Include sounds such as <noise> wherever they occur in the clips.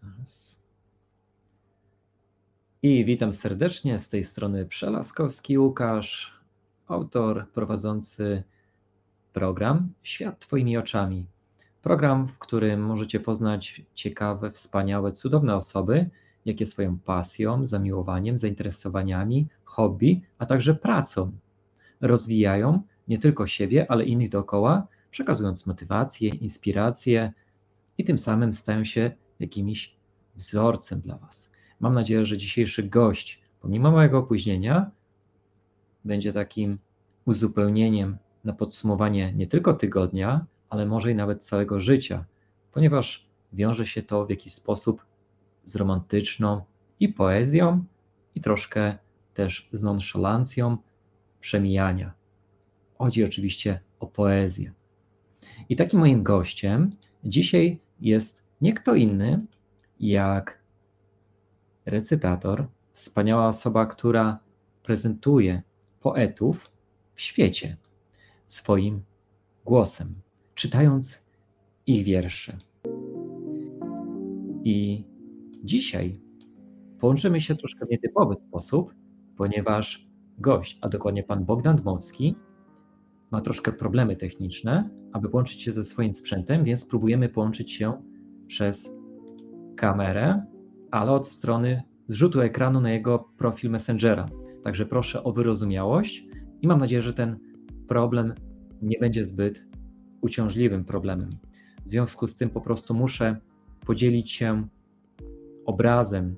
Zaraz. I witam serdecznie z tej strony Przelaskowski Łukasz, autor prowadzący program Świat Twoimi oczami. Program, w którym możecie poznać ciekawe, wspaniałe, cudowne osoby, jakie swoją pasją, zamiłowaniem, zainteresowaniami, hobby, a także pracą rozwijają nie tylko siebie, ale innych dookoła, przekazując motywację, inspirację i tym samym stają się jakimś wzorcem dla Was. Mam nadzieję, że dzisiejszy gość, pomimo mojego opóźnienia, będzie takim uzupełnieniem na podsumowanie nie tylko tygodnia, ale może i nawet całego życia, ponieważ wiąże się to w jakiś sposób z romantyczną i poezją, i troszkę też z nonszalancją przemijania. Chodzi oczywiście o poezję. I takim moim gościem dzisiaj jest nie kto inny jak recytator, wspaniała osoba, która prezentuje poetów w świecie swoim głosem, czytając ich wiersze. I dzisiaj połączymy się troszkę w nietypowy sposób, ponieważ gość, a dokładnie pan Bogdan Dmowski, ma troszkę problemy techniczne, aby połączyć się ze swoim sprzętem, więc próbujemy połączyć się przez kamerę, ale od strony zrzutu ekranu na jego profil Messengera. Także proszę o wyrozumiałość i mam nadzieję, że ten problem nie będzie zbyt uciążliwym problemem. W związku z tym po prostu muszę podzielić się obrazem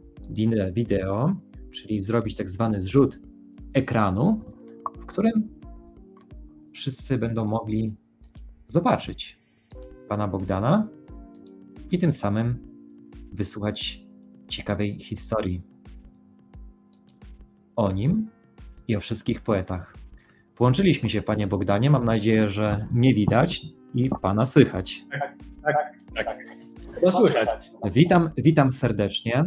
wideo, czyli zrobić tak zwany zrzut ekranu, w którym wszyscy będą mogli zobaczyć pana Bogdana i tym samym wysłuchać ciekawej historii o nim i o wszystkich poetach. Połączyliśmy się, panie Bogdanie. Mam nadzieję, że mnie widać i pana słychać. Tak, tak, tak. No słychać. Witam, witam serdecznie.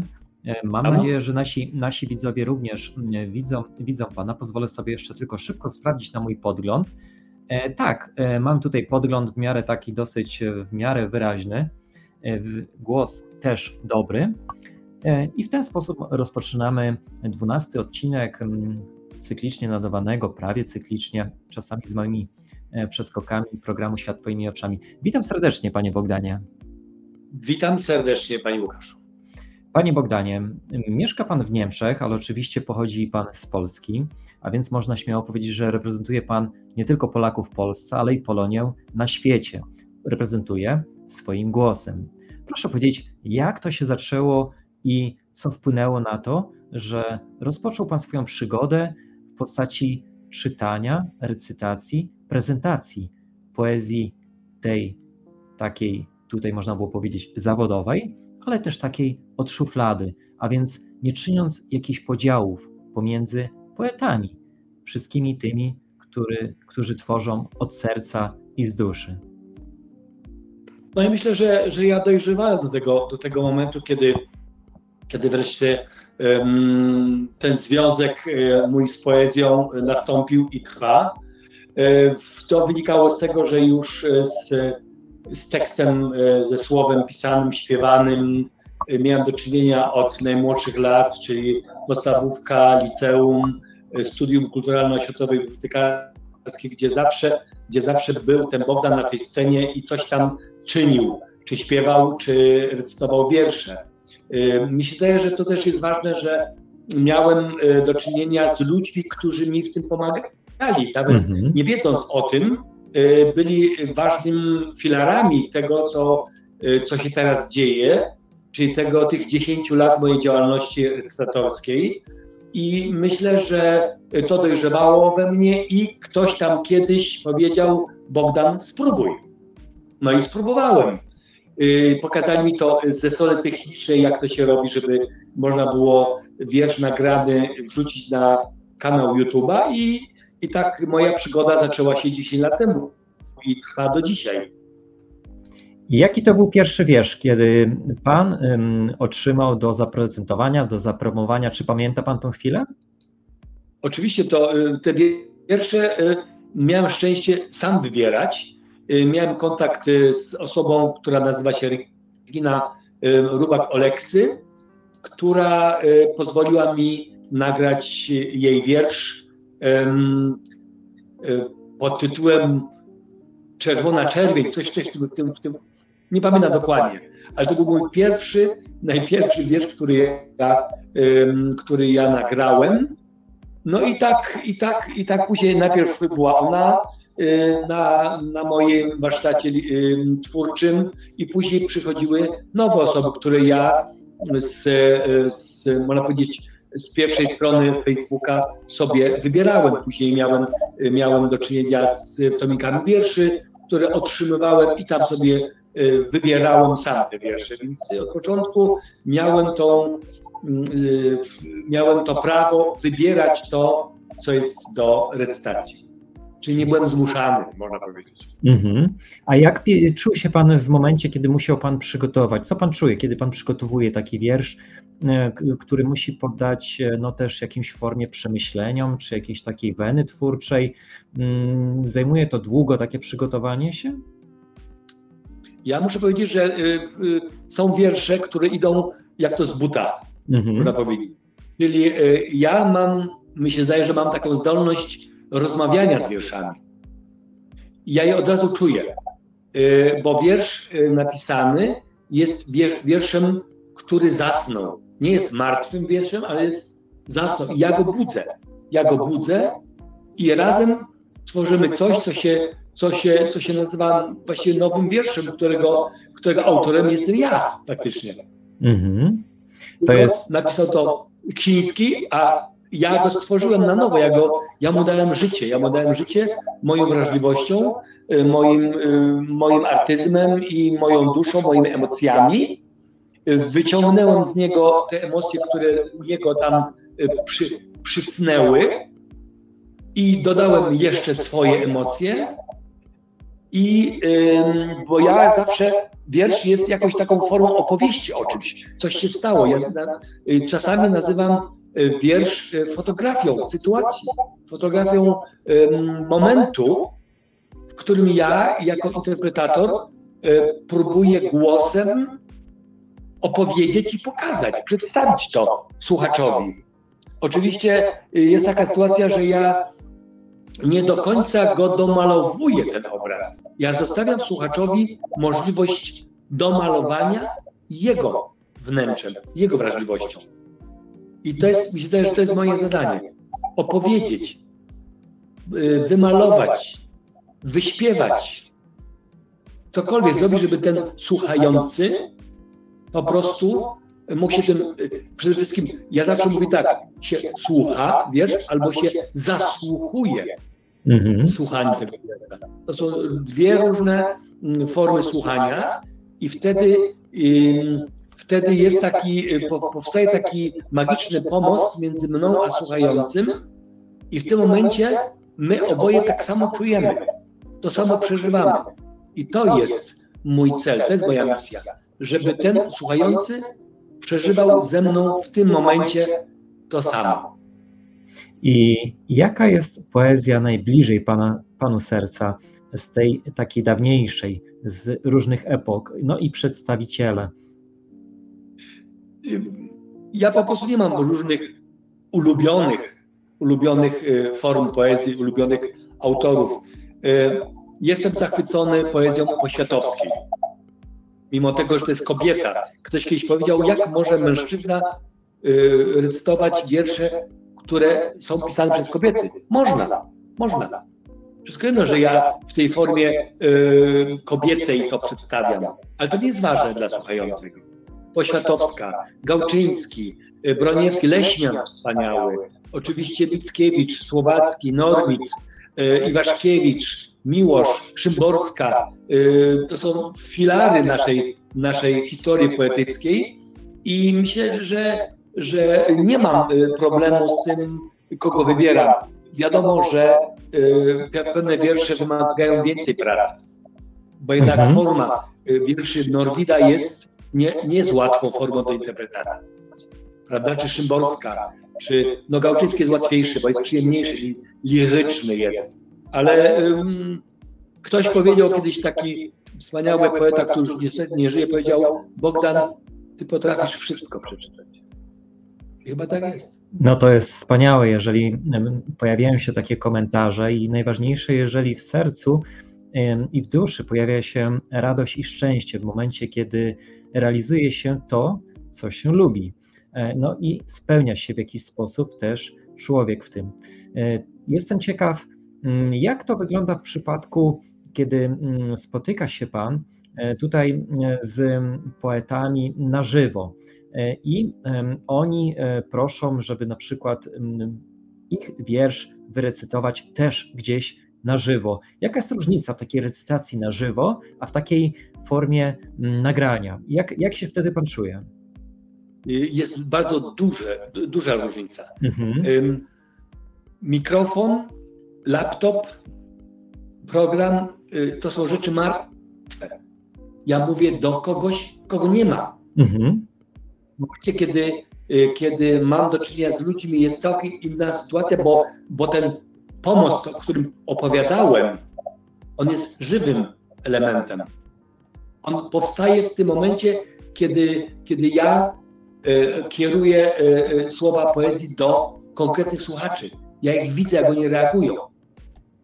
Mam nadzieję, że nasi, nasi widzowie również widzą, widzą Pana. Pozwolę sobie jeszcze tylko szybko sprawdzić na mój podgląd. E, tak, e, mam tutaj podgląd w miarę taki dosyć e, w miarę wyraźny. Głos też dobry. I w ten sposób rozpoczynamy dwunasty odcinek cyklicznie nadawanego, prawie cyklicznie, czasami z moimi przeskokami programu Świat Twoimi oczami. Witam serdecznie, Panie Bogdanie. Witam serdecznie, Panie Łukaszu. Panie Bogdanie, mieszka Pan w Niemczech, ale oczywiście pochodzi Pan z Polski, a więc można śmiało powiedzieć, że reprezentuje Pan nie tylko Polaków w Polsce, ale i Polonię na świecie. Reprezentuje swoim głosem. Proszę powiedzieć, jak to się zaczęło i co wpłynęło na to, że rozpoczął Pan swoją przygodę w postaci czytania, recytacji, prezentacji poezji tej takiej, tutaj można było powiedzieć, zawodowej, ale też takiej od szuflady, a więc nie czyniąc jakichś podziałów pomiędzy poetami, wszystkimi tymi, który, którzy tworzą od serca i z duszy. No i myślę, że, że ja dojrzewałem do tego, do tego momentu, kiedy, kiedy wreszcie um, ten związek um, mój z poezją nastąpił i trwa. Um, to wynikało z tego, że już z z tekstem, e, ze słowem pisanym, śpiewanym. E, miałem do czynienia od najmłodszych lat, czyli podstawówka, liceum, e, studium kulturalno-oświatowe gdzie zawsze, gdzie zawsze był ten Bogdan na tej scenie i coś tam czynił, czy śpiewał, czy recytował wiersze. Mi się zdaje, że to też jest ważne, że miałem do czynienia z ludźmi, którzy mi w tym pomagali, nawet mhm. nie wiedząc o tym, Y, byli ważnymi filarami tego, co, y, co się teraz dzieje, czyli tego tych 10 lat mojej działalności recytatorskiej. I myślę, że to dojrzewało we mnie i ktoś tam kiedyś powiedział: Bogdan, spróbuj. No i spróbowałem. Y, pokazali mi to ze strony technicznej, jak to się robi, żeby można było wiersz nagrany wrzucić na kanał YouTube'a i i tak moja przygoda zaczęła się 10 lat temu i trwa do dzisiaj. Jaki to był pierwszy wiersz, kiedy Pan otrzymał do zaprezentowania, do zapromowania? Czy pamięta Pan tą chwilę? Oczywiście to y, te wiersze y, miałem szczęście sam wybierać. Y, miałem kontakt z osobą, która nazywa się Regina Rubak Oleksy, która pozwoliła mi nagrać jej wiersz pod tytułem Czerwona Czerwień, coś, coś w tym, w tym, w tym nie pamiętam dokładnie, ale to był mój pierwszy, najpierwszy wiersz, który ja, który ja nagrałem. No i tak, i tak, i tak później najpierw była ona y, na, na moim warsztacie twórczym i później przychodziły nowe osoby, które ja z, z można powiedzieć, z pierwszej strony Facebooka sobie wybierałem. Później miałem, miałem do czynienia z tomikami wierszy, które otrzymywałem i tam sobie Y, wybierałem sam te wiersze, więc od początku miałem, tą, y, miałem to prawo wybierać to, co jest do recytacji. Czyli nie byłem zmuszany, można powiedzieć. Mhm. A jak czuł się Pan w momencie, kiedy musiał Pan przygotować? Co Pan czuje, kiedy Pan przygotowuje taki wiersz, e, który musi poddać e, no, też jakimś formie przemyśleniom, czy jakiejś takiej weny twórczej? Mm, zajmuje to długo takie przygotowanie się? Ja muszę powiedzieć, że y, są wiersze, które idą jak to z buta, mhm. można powiedzieć. Czyli ja mam, mi się zdaje, że mam taką zdolność rozmawiania z wierszami. I ja je od razu czuję, bo wiersz napisany jest wierszem, który zasnął. Nie jest martwym wierszem, ale jest zasnął. I ja go budzę. Ja go budzę i razem tworzymy coś, co się co się, co się nazywa właśnie nowym wierszem, którego, którego autorem jestem ja praktycznie. Mhm. To jest... Napisał to Ksiński, a ja go stworzyłem na nowo, ja, go, ja mu dałem życie, ja mu dałem życie moją wrażliwością, y, moim, y, moim artyzmem i moją duszą, moimi emocjami. Wyciągnąłem z niego te emocje, które jego tam y, przy, przysnęły i dodałem jeszcze swoje emocje i bo ja zawsze wiersz jest jakąś taką formą opowieści o czymś. Coś się stało. Ja y, czasami nazywam y, wiersz y, fotografią sytuacji, fotografią momentu, w którym ja jako interpretator próbuję głosem opowiedzieć i pokazać, przedstawić to słuchaczowi. Oczywiście jest taka sytuacja, że ja nie do końca go domalowuje ten obraz. Ja zostawiam słuchaczowi możliwość domalowania jego wnętrzem, jego wrażliwością. I to jest, myślę, że to jest moje zadanie. Opowiedzieć, y, wymalować, wyśpiewać, cokolwiek zrobić, żeby ten słuchający po prostu mógł się tym, y, przede wszystkim, ja zawsze mówię tak, się słucha, wiesz, albo się zasłuchuje. mhm. słuchania tego. To są dwie różne mm, formy słuchania i wtedy, wtedy jest taki, y, powstaje taki magiczny pomost między mną a słuchającym i w tym momencie my oboje tak samo czujemy, to samo przeżywamy. I to jest mój cel, to jest moja misja, żeby ten słuchający przeżywał ze mną w tym momencie to samo. I jaka jest poezja najbliżej pana, panu serca z tej takiej dawniejszej, z różnych epok, no i przedstawiciele? Ja po prostu nie mam różnych ulubionych, ulubionych y, form poezji, ulubionych autorów. Y, jestem zachwycony poezją poświatowskiej mimo tego, że to jest kobieta. Ktoś kiedyś powiedział, jak może mężczyzna y, recytować wiersze, które są pisane przez kobiety. Można, można. Wszystko jedno, że ja w tej formie kobiecej to przedstawiam, ale to nie jest ważne dla słuchających. Poświatowska, Gałczyński, Broniewski, Leśmian wspaniały, oczywiście Mickiewicz, Słowacki, Norwid, y, Iwaszkiewicz, Miłosz, Szymborska. Y, to są filary naszej, naszej historii poetyckiej i myślę, że, że nie mam y, problemu z tym, kogo wybieram. Wiadomo, że pewne wiersze wymagają więcej pracy, bo jednak mhm. forma wierszy Norwida jest nie, nie jest łatwą formą do interpretacji. Prawda? Czy Szymborska, czy no Gałczyński jest łatwiejszy, bo jest przyjemniejszy, liryczny jest ale um, ktoś powiedział kiedyś taki wspaniały poeta, który już niestety nie żyje, powiedział Bogdan, ty potrafisz wszystko przeczytać. I chyba tak jest. No to jest wspaniałe, jeżeli pojawiają się takie komentarze i najważniejsze, jeżeli w sercu i w duszy pojawia się radość i szczęście w momencie, kiedy realizuje się to, co się lubi. E, no i spełnia się w jakiś sposób też człowiek w tym. E, jestem ciekaw, mm, jak to wygląda w przypadku, kiedy mm, spotyka się Pan e, tutaj z poetami na żywo i oni proszą, żeby na przykład mm, ich wiersz wyrecytować też gdzieś na żywo. Jaka jest różnica w takiej recytacji na żywo, a w takiej formie nagrania? Jak, jak się wtedy pan czuje? jest bardzo duże, duża różnica. Mhm. Mikrofon, laptop, program y, to są rzeczy martwe. Ja mówię do kogoś, kogo nie ma. Mhm. W momencie, kiedy, y, kiedy mam do czynienia z ludźmi, jest całkiem inna sytuacja, bo, bo ten pomost, o którym opowiadałem, on jest żywym elementem. On powstaje w tym momencie, kiedy, kiedy ja E, kieruję e, słowa poezji do konkretnych słuchaczy. Ja ich widzę, jak oni reagują,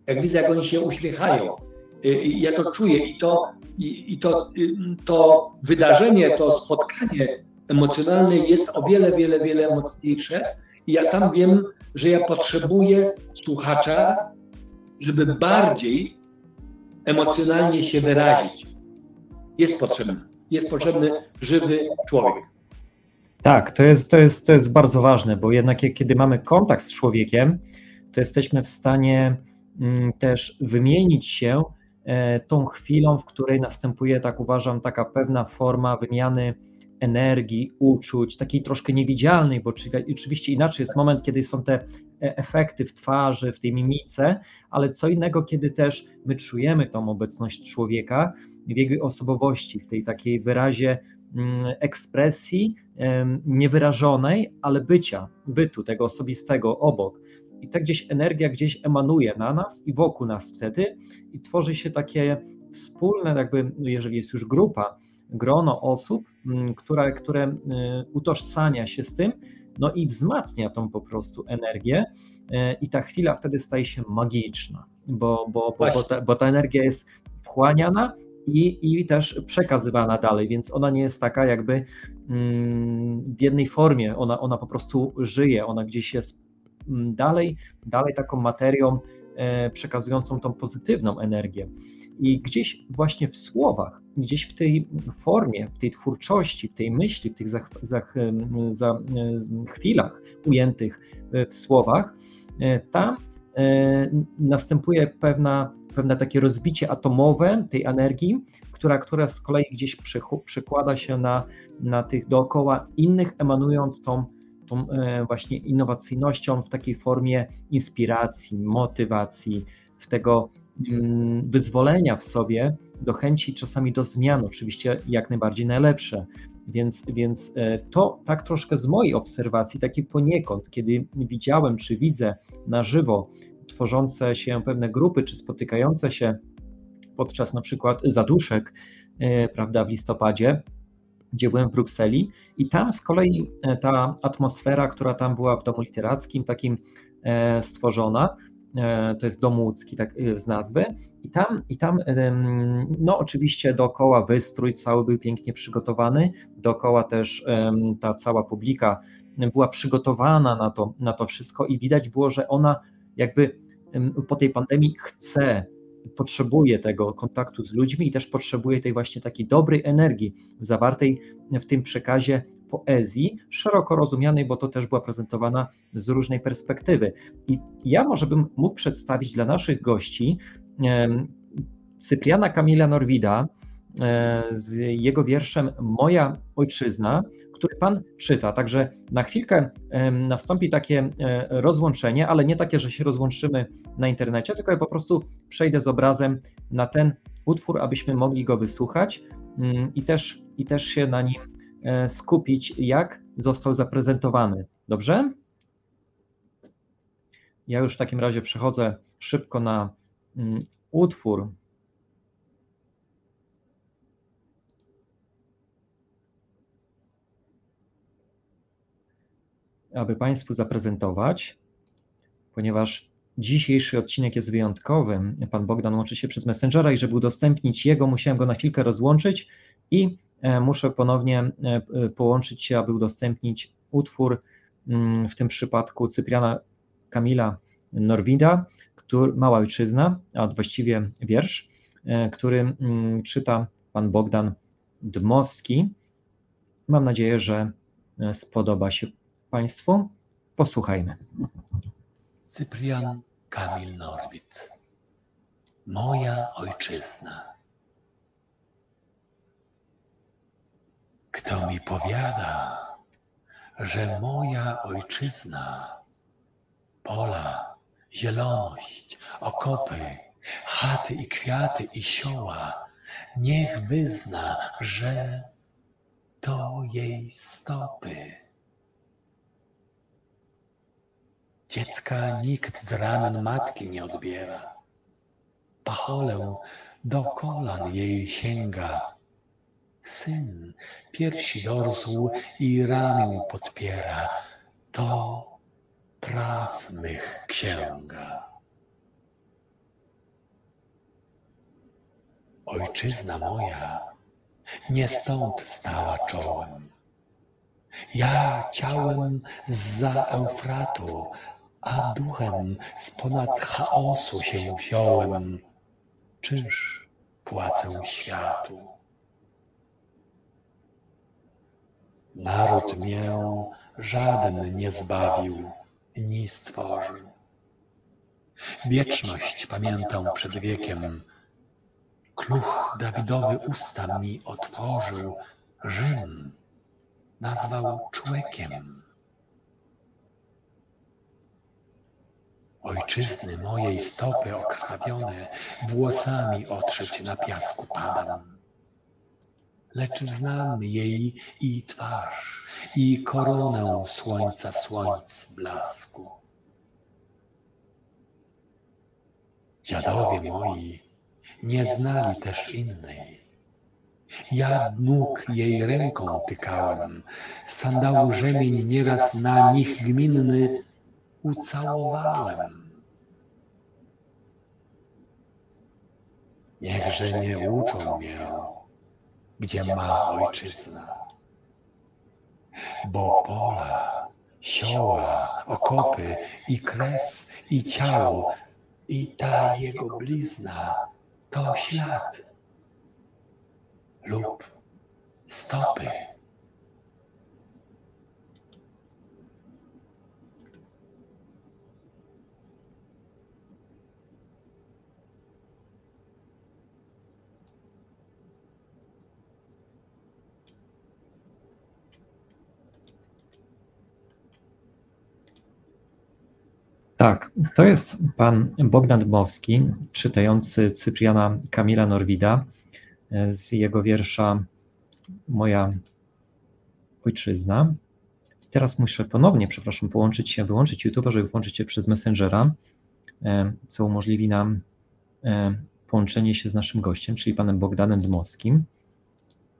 jak widzę, jak oni się uśmiechają. Ja to czuję i to, i, i to, to wydarzenie, to spotkanie emocjonalne jest o wiele, wiele, wiele mocniejsze. I ja sam wiem, że ja potrzebuję słuchacza, żeby bardziej emocjonalnie się wyrazić. Jest potrzebny. Jest potrzebny żywy człowiek. Tak, to jest, to, jest, to jest bardzo ważne, bo jednak kiedy mamy kontakt z człowiekiem, to jesteśmy w stanie mm, też wymienić się e, tą chwilą, w której następuje, tak uważam, taka pewna forma wymiany energii, uczuć, takiej troszkę niewidzialnej, bo oczywiście inaczej jest moment, kiedy są te e, efekty w twarzy, w tej mimice, ale co innego, kiedy też my czujemy tą obecność człowieka w jego osobowości, w tej takiej wyrazie Mm, ekspresji niewyrażonej, ale bycia, bytu, tego osobistego obok. I tak gdzieś energia gdzieś emanuje na nas i wokół nas wtedy i tworzy się takie wspólne, jakby, no jeżeli jest już grupa, grono osób, mm, które, które y, utożsamia się z tym, no i wzmacnia tą po prostu energię y, i ta chwila wtedy staje się magiczna, bo, bo, bo, bo, ta, bo ta energia jest wchłaniana i, i też przekazywana dalej, więc ona nie jest taka jakby mm, w jednej formie, ona, ona po prostu żyje, ona gdzieś jest mm, dalej, dalej taką materią e, przekazującą tą pozytywną energię. I gdzieś właśnie w słowach, gdzieś w tej formie, w tej twórczości, w tej myśli, w tych za, chwilach ujętych w słowach, e, tam e, następuje pewna pewne takie rozbicie atomowe tej energii, która, która z kolei gdzieś przekłada się na, na tych dookoła innych, emanując tą, tą e, właśnie innowacyjnością w takiej formie inspiracji, motywacji, w tego wyzwolenia w sobie, do chęci czasami do zmian, oczywiście jak najbardziej najlepsze. Więc, więc e, to tak troszkę z mojej obserwacji, taki poniekąd, kiedy widziałem czy widzę na żywo tworzące się pewne grupy, czy spotykające się podczas na przykład zaduszek, e, prawda, w listopadzie, gdzie byłem w Brukseli i tam z kolei e, ta atmosfera, która tam była w domu literackim, takim stworzona, to jest dom łódzki tak, z nazwy. I tam, i tam no oczywiście dookoła wystrój cały był pięknie przygotowany, dookoła też ta cała publika była przygotowana na to, na to wszystko i widać było, że ona jakby po tej pandemii chce, potrzebuje tego kontaktu z ludźmi i też potrzebuje tej właśnie takiej dobrej energii zawartej w tym przekazie poezji, szeroko rozumianej, bo to też była prezentowana z różnej perspektywy. I ja może bym mógł przedstawić dla naszych gości Cypriana Kamila Norwida e, z jego wierszem Moja Ojczyzna, który Pan czyta. Także na chwilkę nastąpi takie e, rozłączenie, ale nie takie, że się rozłączymy na internecie, tylko ja po prostu przejdę z obrazem na ten utwór, abyśmy mogli go wysłuchać mm, i też, i też się na nim E, skupić, jak został zaprezentowany. Dobrze? Ja już w takim razie przechodzę szybko na mm, utwór. Aby Państwu zaprezentować, ponieważ dzisiejszy odcinek jest wyjątkowy. Pan Bogdan łączy się przez Messengera i żeby udostępnić jego, musiałem go na chwilkę rozłączyć i e, muszę ponownie e, połączyć się, aby udostępnić utwór, mm, w tym przypadku Cypriana Kamila Norwida, który, Mała Ojczyzna, a właściwie wiersz, e, który mm, czyta pan Bogdan Dmowski. Mam nadzieję, że spodoba się Państwu. Posłuchajmy. Cyprian Kamil Norwid. Moja ojczyzna. Kto mi powiada, że moja ojczyzna, pola, zieloność, okopy, chaty i kwiaty i sioła, niech wyzna, że to jej stopy. Dziecka nikt z ramen matki nie odbiera. Pacholę do kolan jej sięga. Syn piersi dorsł i ramię podpiera. To praw mych księga. Ojczyzna moja nie stąd stała czołem. Ja ciałem za Eufratu, a duchem z ponad chaosu się wziąłem. Czyż płacę światu? Naród mię żaden nie zbawił, ni stworzył. Wieczność pamiętam przed wiekiem. Kluch Dawidowy usta mi otworzył, Rzym nazwał człowiekiem. Ojczyzny mojej stopy okrwawione włosami otrzeć na piasku padam. Lecz znam jej i twarz, i koronę słońca słońc blasku. Dziadowie moi nie znali też innej. Ja nóg jej ręką tykałem, sandału rzemień nieraz na nich gminny ucałowałem. Niechże nie uczą mnie, gdzie ma ojczyzna, bo pola, sioła, okopy i krew i ciało i ta jego blizna to ślad lub stopy. Tak, to jest pan Bogdan Dmowski, czytający Cypriana Kamila Norwida z jego wiersza Moja ojczyzna. Teraz muszę ponownie, przepraszam, połączyć się, wyłączyć YouTube, żeby połączyć się przez Messengera, e, co umożliwi nam e, połączenie się z naszym gościem, czyli panem Bogdanem Dmowskim.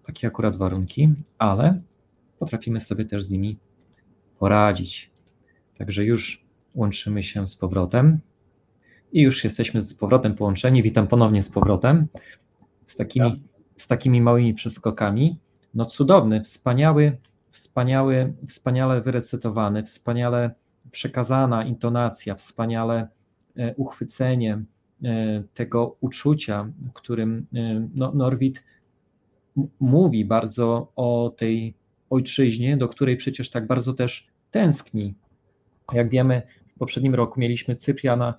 Takie akurat warunki, ale potrafimy sobie też z nimi poradzić. Także już łączymy się z powrotem. I już jesteśmy z powrotem połączeni. Witam ponownie z powrotem. Z takimi, z takimi małymi przeskokami. No cudowny, wspaniały, wspaniały, wspaniale wyrecytowany, wspaniale przekazana intonacja, wspaniale e, uchwycenie e, tego uczucia, którym e, no, Norwid mówi bardzo o tej ojczyźnie, do której przecież tak bardzo też tęskni. Jak wiemy, poprzednim roku mieliśmy Cypriana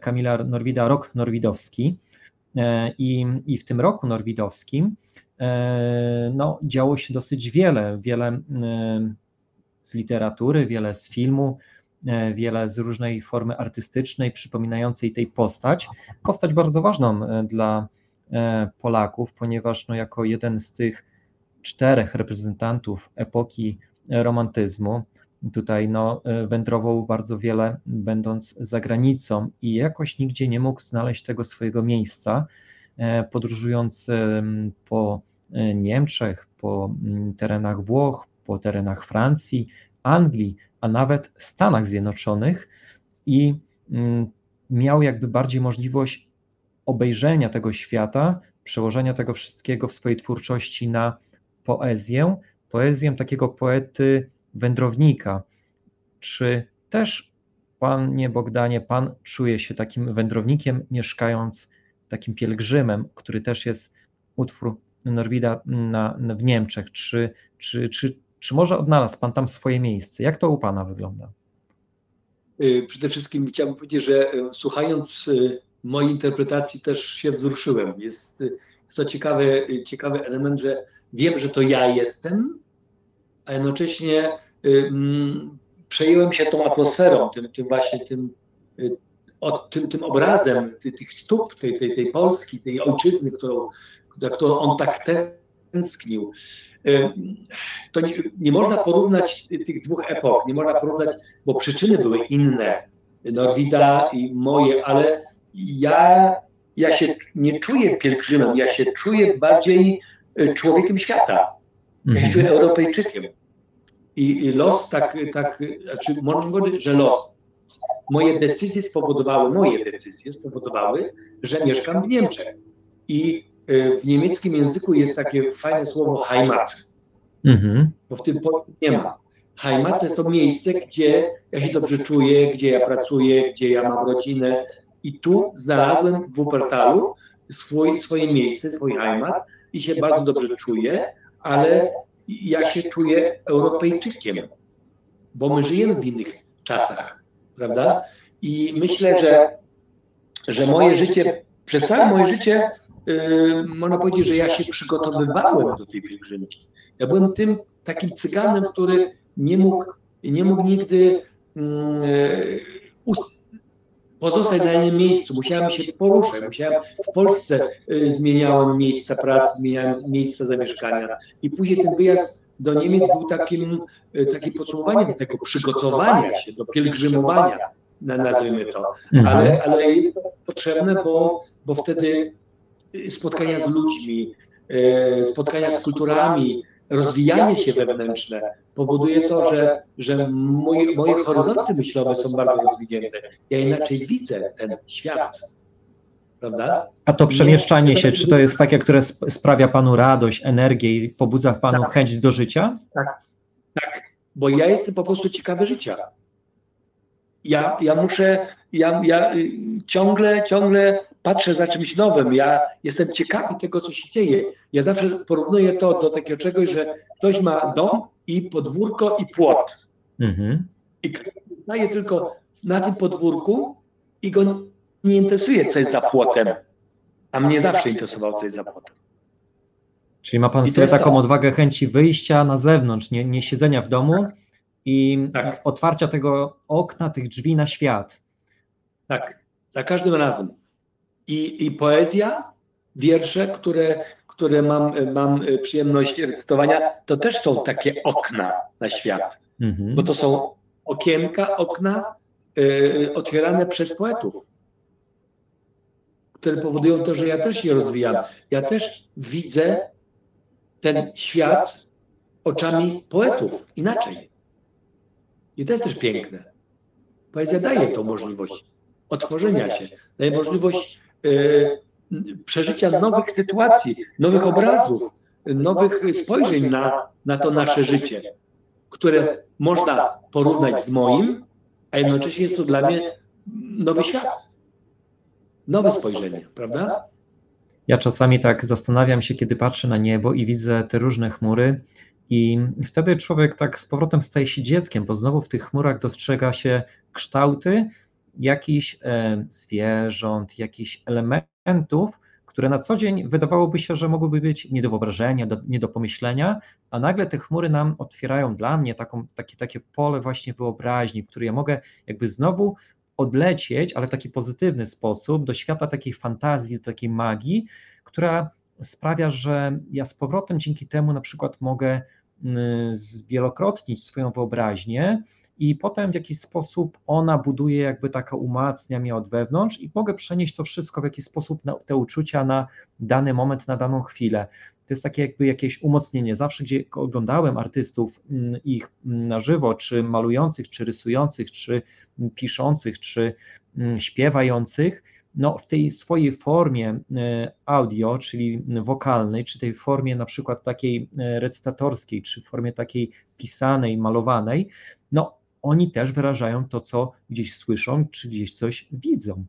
Kamila Norwida, rok norwidowski i, i w tym roku norwidowskim no, działo się dosyć wiele, wiele z literatury, wiele z filmu, wiele z różnej formy artystycznej przypominającej tej postać. Postać bardzo ważną dla Polaków, ponieważ no, jako jeden z tych czterech reprezentantów epoki romantyzmu, tutaj no, wędrował bardzo wiele, będąc za granicą i jakoś nigdzie nie mógł znaleźć tego swojego miejsca, podróżując po e, Niemczech, po terenach Włoch, po terenach Francji, Anglii, a nawet Stanach Zjednoczonych i mm, miał jakby bardziej możliwość obejrzenia tego świata, przełożenia tego wszystkiego w swojej twórczości na poezję, poezję takiego poety wędrownika. Czy też, panie Bogdanie, pan czuje się takim wędrownikiem, mieszkając takim pielgrzymem, który też jest utwór Norwida na, na, w Niemczech? Czy, czy, czy, czy może odnalazł pan tam swoje miejsce? Jak to u pana wygląda? Y, przede wszystkim chciałbym powiedzieć, że y, słuchając y, mojej interpretacji też się wzruszyłem. Jest, jest to ciekawy, ciekawy element, że wiem, że to ja jestem, a jednocześnie um, przejąłem się tą atmosferą, tym, tym właśnie tym, od, tym, tym obrazem tych, stóp, tej, tej, tej Polski, tej ojczyzny, którą, którą on tak tęsknił. To nie, nie można porównać tych dwóch epok, nie można porównać, bo przyczyny były inne, Norwida i moje, ale ja, ja się nie czuję pielgrzymem, ja się czuję bardziej człowiekiem świata. Czuję mhm. Europejczykiem. I, i los tak, tak, znaczy można powiedzieć, że los. Moje decyzje spowodowały, moje decyzje spowodowały, że mieszkam w Niemczech. I e, w niemieckim języku jest takie fajne słowo Heimat, mhm. bo w tym nie ma. Heimat to jest to miejsce, gdzie ja się dobrze czuję, gdzie ja pracuję, gdzie ja mam rodzinę, i tu znalazłem w Wuppertalu swój, swoje miejsce, swój heimat i się bardzo dobrze czuję, ale ja się czuję Europejczykiem, bo my żyjemy w innych czasach, prawda? I myślę, że, że moje życie, przez całe moje życie, yy, można powiedzieć, że ja się przygotowywałem do tej pielgrzymki. Ja byłem tym takim cyganem, który nie mógł, nie mógł nigdy yy, pozostać na jednym miejscu, musiałem się poruszać, musiałem w Polsce y, zmieniałem miejsca pracy, zmieniałem miejsca zamieszkania. I później ten wyjazd do Niemiec był takim, y, takim podsumowaniem tego przygotowania się do pielgrzymowania, nazwijmy to, mhm. ale, ale potrzebne, bo, bo wtedy y, spotkania z ludźmi, spotkania z kulturami, rozwijanie się wewnętrzne powoduje to, że, że moje, moje horyzonty myślowe są bardzo rozwinięte. Ja inaczej widzę ten świat. Prawda? A to przemieszczanie się, czy to jest takie, które sprawia Panu radość, energię i pobudza w Panu tak. chęć do życia? Tak, tak, bo ja jestem po prostu ciekawy życia. Ja, ja muszę, ja, ja ciągle, ciągle patrzę za czymś nowym, ja jestem ciekawy tego, co się dzieje. Ja zawsze porównuję to do takiego czegoś, że ktoś ma dom i podwórko i płot. Mhm. I ktoś staje tylko na tym podwórku i go nie interesuje, co jest za płotem. A mnie zawsze interesowało, co jest za płotem. Czyli ma Pan sobie taką odwagę chęci wyjścia na zewnątrz, nie, nie siedzenia w domu i tak. otwarcia tego okna, tych drzwi na świat. Tak, za każdym razem. I, i poezja, wiersze, które, które mam, mam przyjemność recytowania, to też są takie okna na świat. Mhm. Bo to są okienka, okna y, otwierane przez poetów, które powodują to, że ja też się rozwijam. Ja też widzę ten świat oczami poetów inaczej. I to jest też piękne. Poezja daje tą możliwość otworzenia się, daje możliwość y, przeżycia nowych sytuacji, nowych obrazów, nowych spojrzeń na, na to nasze życie, które można porównać z moim, a jednocześnie jest to dla mnie nowy świat, nowe spojrzenie, prawda? Ja czasami tak zastanawiam się, kiedy patrzę na niebo i widzę te różne chmury, i wtedy człowiek tak z powrotem staje się dzieckiem, bo znowu w tych chmurach dostrzega się kształty jakichś e, zwierząt, jakichś elementów, które na co dzień wydawałoby się, że mogłyby być nie do wyobrażenia, do, nie do pomyślenia, a nagle te chmury nam otwierają dla mnie taką, takie, takie pole właśnie wyobraźni, w której ja mogę jakby znowu odlecieć, ale w taki pozytywny sposób, do świata takiej fantazji, do takiej magii, która sprawia, że ja z powrotem dzięki temu na przykład mogę Y, zwielokrotnić swoją wyobraźnię i potem w jakiś sposób ona buduje, jakby taka umacnia mnie od wewnątrz i mogę przenieść to wszystko w jakiś sposób, na, te uczucia na dany moment, na daną chwilę. to jest takie jakby jakieś umocnienie. Zawsze, gdzie oglądałem artystów mm, ich mm, na żywo, czy malujących, czy rysujących, czy piszących, czy śpiewających, no, w tej swojej formie e, audio, czyli wokalnej, czy tej formie na przykład takiej e, recytatorskiej, czy formie takiej pisanej, malowanej, no oni też wyrażają to, co gdzieś słyszą, czy gdzieś coś widzą.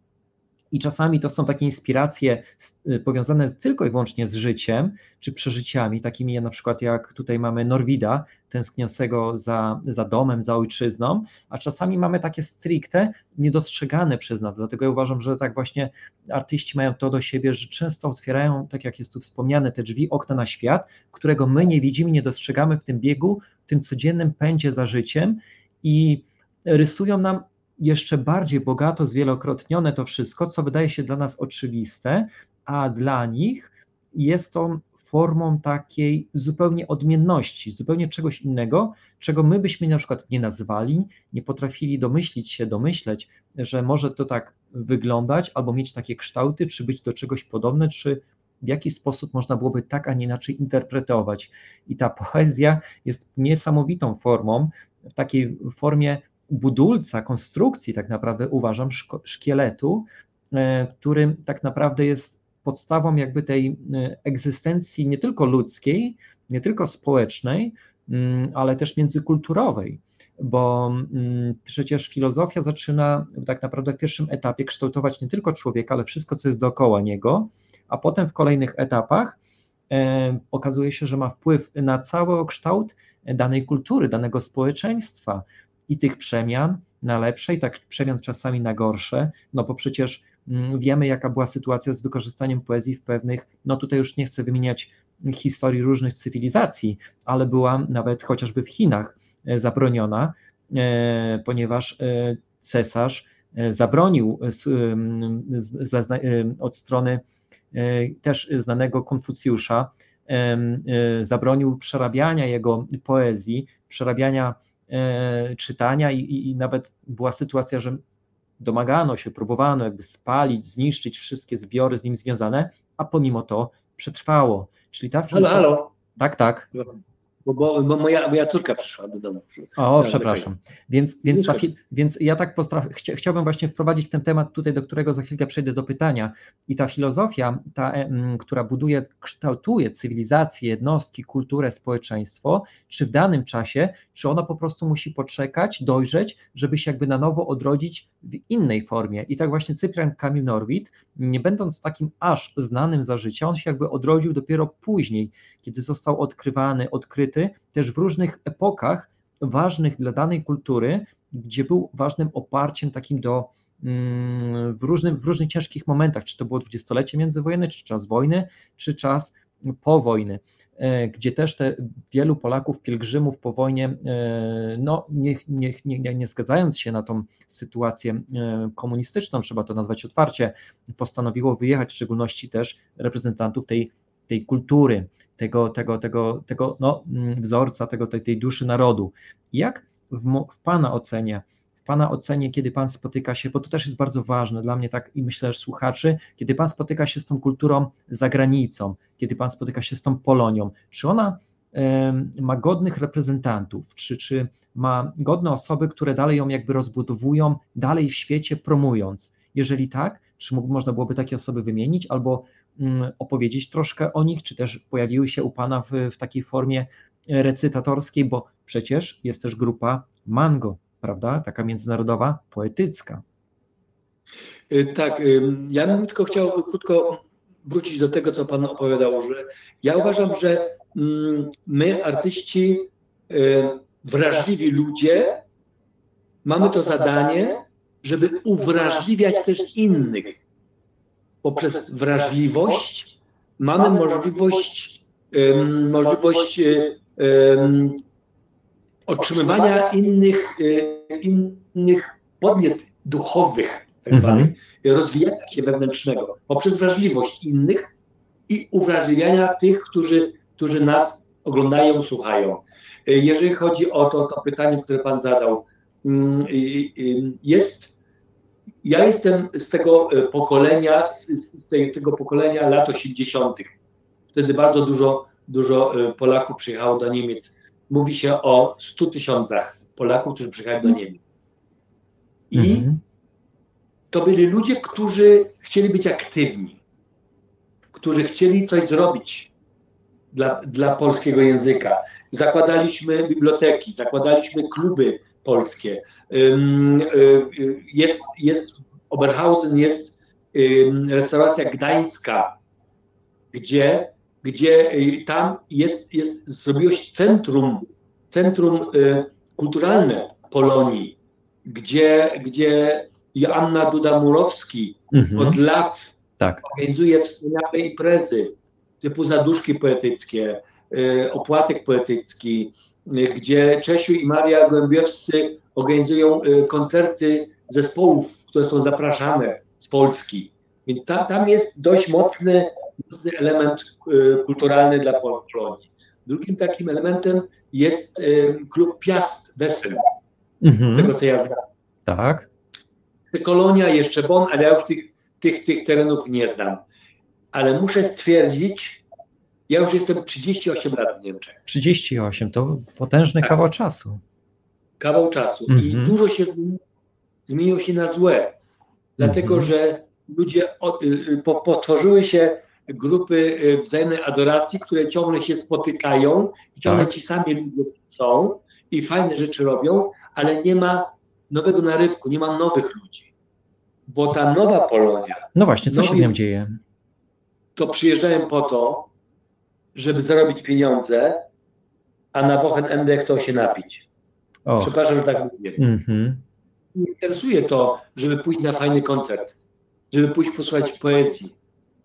I czasami to są takie inspiracje y, powiązane tylko i wyłącznie z życiem, czy przeżyciami, takimi na przykład jak tutaj mamy Norwida, tęskniącego za, za domem, za ojczyzną, a czasami mamy takie stricte niedostrzegane przez nas. Dlatego ja uważam, że tak właśnie artyści mają to do siebie, że często otwierają, tak jak jest tu wspomniane, te drzwi, okna na świat, którego my nie widzimy, nie dostrzegamy w tym biegu, w tym codziennym pędzie za życiem i rysują nam jeszcze bardziej bogato zwielokrotnione to wszystko, co wydaje się dla nas oczywiste, a dla nich jest to formą takiej zupełnie odmienności, zupełnie czegoś innego, czego my byśmy na przykład nie nazwali, nie potrafili domyślić się, domyśleć, że może to tak wyglądać, albo mieć takie kształty, czy być do czegoś podobne, czy w jaki sposób można byłoby tak, a nie inaczej interpretować. I ta poezja jest niesamowitą formą, w takiej formie budulca, konstrukcji tak naprawdę uważam szkieletu, e, którym tak naprawdę jest podstawą jakby tej e, egzystencji nie tylko ludzkiej, nie tylko społecznej, mm, ale też międzykulturowej, bo mm, przecież filozofia zaczyna tak naprawdę w pierwszym etapie kształtować nie tylko człowieka, ale wszystko, co jest dookoła niego, a potem w kolejnych etapach okazuje się, że ma wpływ na cały kształt danej kultury, danego społeczeństwa, i tych przemian na lepsze, i tak przemian czasami na gorsze, no bo przecież mm, wiemy, jaka była sytuacja z wykorzystaniem poezji w pewnych, no tutaj już nie chcę wymieniać historii różnych cywilizacji, ale była nawet chociażby w Chinach e, zabroniona, e, ponieważ e, cesarz zabronił od strony też znanego Konfucjusza, zabronił przerabiania jego poezji, przerabiania E, czytania i, i nawet była sytuacja, że domagano się, próbowano jakby spalić, zniszczyć wszystkie zbiory z nim związane, a pomimo to przetrwało. Czyli ta filozofia... Halo, halo. Tak, tak. Bo, bo, bo moja, moja córka przyszła do domu. O, przepraszam. Więc, więc, ta, więc ja tak chcia, chciałbym właśnie wprowadzić ten temat tutaj, do którego za chwilkę przejdę do pytania. I ta filozofia, ta, która buduje, kształtuje cywilizację, jednostki, kulturę, społeczeństwo, czy w danym czasie, czy ona po prostu musi poczekać, dojrzeć, żeby się jakby na nowo odrodzić w innej formie. I tak właśnie Cyprian Kamil Norwid, nie będąc takim aż znanym za życia, on się jakby odrodził dopiero później, kiedy został odkrywany, odkryty też w różnych epokach ważnych dla danej kultury, gdzie był ważnym oparciem takim do mm, w, różnym, w różnych ciężkich momentach, czy to było dwudziestolecie międzywojenne, czy czas wojny, czy czas po wojny. E, gdzie też te wielu Polaków, pielgrzymów po wojnie, e, no nie, nie, nie, nie zgadzając się na tą sytuację e, komunistyczną, trzeba to nazwać otwarcie, postanowiło wyjechać, w szczególności też reprezentantów tej, tej kultury, tego, tego, tego, tego no, mm, wzorca, tego, tej, tej duszy narodu. Jak w, w Pana ocenie w Pana ocenie, kiedy Pan spotyka się, bo to też jest bardzo ważne dla mnie, tak i myślę, że słuchaczy, kiedy Pan spotyka się z tą kulturą za granicą, kiedy Pan spotyka się z tą Polonią, czy ona ma godnych reprezentantów, czy, czy ma godne osoby, które dalej ją jakby rozbudowują, dalej w świecie promując? Jeżeli tak, czy mógł, można byłoby takie osoby wymienić albo opowiedzieć troszkę o nich, czy też pojawiły się u Pana w, w takiej formie recytatorskiej, bo przecież jest też grupa Mango, prawda? Taka międzynarodowa, poetycka. Y, tak, y, ja bym tylko chciał krótko wrócić do tego, co Pan opowiadał, że ja uważam, że mm, my, artyści, y, wrażliwi ludzie, mamy to zadanie, żeby uwrażliwiać też innych. Poprzez wrażliwość mamy możliwość, możliwość otrzymywania innych, e, innych podmiot duchowych, tak zwanych, mhm. rozwijania się wewnętrznego poprzez wrażliwość innych i uwrażliwiania tych, którzy, którzy nas oglądają, słuchają. E, jeżeli chodzi o to, to pytanie, które Pan zadał, mm, jest, ja jestem z tego e, pokolenia, z, z tego pokolenia lat 80. Wtedy bardzo dużo dużo y, Polaków przyjechało do Niemiec. Mówi się o 100 tysiącach Polaków, którzy przyjechali do Niemiec. I Mhm. to byli ludzie, którzy chcieli być aktywni, którzy chcieli coś zrobić dla, dla polskiego języka. Zakładaliśmy biblioteki, zakładaliśmy kluby polskie. Y, y, Jest, jest Oberhausen jest restauracja gdańska, gdzie, gdzie y, tam jest, jest, zrobiło się centrum, centrum kulturalne Polonii, gdzie, gdzie Joanna Duda-Murowski Mhm. od lat Tak. organizuje wspaniałe imprezy typu zaduszki poetyckie, opłatek poetycki, gdzie Czesiu i Maria Gołębiowscy organizują y, koncerty zespołów, które są zapraszane z Polski. Więc ta, tam jest dość mocny, mocny element y, kulturalny dla Pol- Polonii. Drugim takim elementem jest y, klub Piast Wesen, z Mhm. tego co ja znam. Tak. Kolonia, jeszcze Bonn, ale ja już tych, tych, tych terenów nie znam. Ale muszę stwierdzić, ja już jestem 38 lat w Niemczech, 38 to potężny Tak. kawał czasu. kawał czasu Mhm. i dużo się zmieni- zmieniło się na złe, dlatego Mhm. że ludzie y, y, po, potworzyły się grupy y, wzajemnej adoracji, które ciągle się spotykają i ciągle Tak. ci sami ludzie są i fajne rzeczy robią, ale nie ma nowego narybku, nie ma nowych ludzi. Bo ta nowa Polonia, No właśnie, co się z Nowi- nią dzieje? to przyjeżdżają po to, żeby zarobić pieniądze, a na Wochenende chcą się napić. O. Przepraszam, że tak mówię. Mhm. Nie interesuje to, żeby pójść na fajny koncert, żeby pójść posłuchać poezji.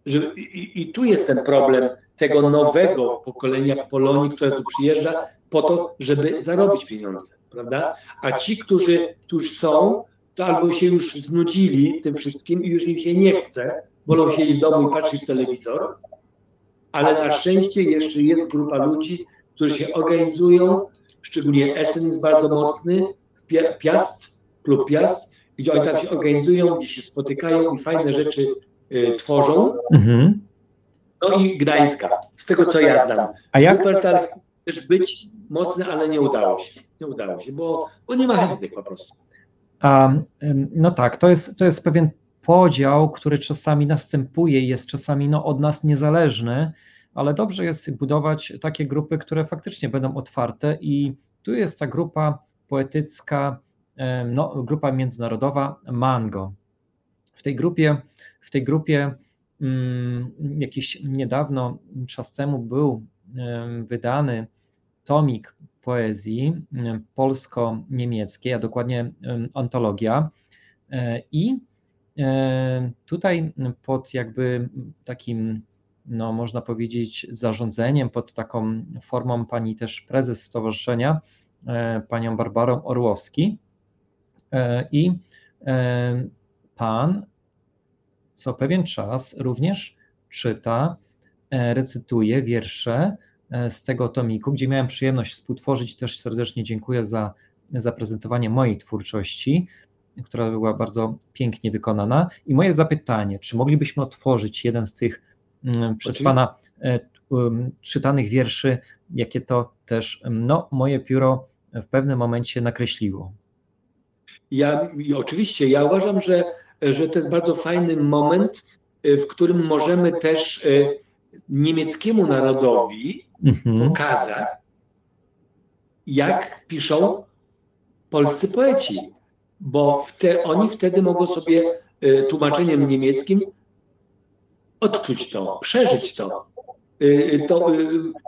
Żeby, i, I tu jest ten problem tego nowego pokolenia Polonii, które tu przyjeżdża po to, żeby zarobić pieniądze, prawda? A ci, którzy tu już są, to albo się już znudzili tym wszystkim i już im się nie chce, wolą siedzieć w domu i patrzeć w telewizor, ale na szczęście jeszcze jest grupa ludzi, którzy się organizują, szczególnie Essen jest bardzo mocny, Pia- Piast, klub Piast, gdzie oni tam się organizują, gdzie się spotykają i fajne rzeczy y, tworzą. Mhm. No i Gdańska, z tego co ja znam. A jak? Wuppertal też być mocny, ale nie udało się. Nie udało się, bo, bo nie ma chętnych po prostu. A, no tak, to jest, to jest pewien podział, który czasami następuje i jest czasami no, od nas niezależny, ale dobrze jest budować takie grupy, które faktycznie będą otwarte i tu jest ta grupa poetycka, no, grupa międzynarodowa Mango. W tej grupie, w tej grupie mm, jakiś niedawno, czas temu był em, wydany tomik poezji em, polsko-niemieckiej, a dokładnie em, antologia. E, I tutaj pod jakby takim, no można powiedzieć, zarządzeniem, pod taką formą pani też prezes stowarzyszenia, e, panią Barbarą Orłowski. E, I e, pan co pewien czas również czyta, recytuje wiersze z tego tomiku, gdzie miałem przyjemność współtworzyć. Też serdecznie dziękuję za zaprezentowanie mojej twórczości, która była bardzo pięknie wykonana. I moje zapytanie, czy moglibyśmy otworzyć jeden z tych mm, przez. Pana e, czytanych wierszy, jakie to też no, moje pióro w pewnym momencie nakreśliło. Ja, oczywiście, ja uważam, że, że to jest bardzo fajny moment, y, w którym możemy też y, niemieckiemu narodowi Mhm. pokazać, jak piszą polscy poeci, bo wte, oni wtedy mogą sobie y, tłumaczeniem niemieckim odczuć to, przeżyć to, y, y, to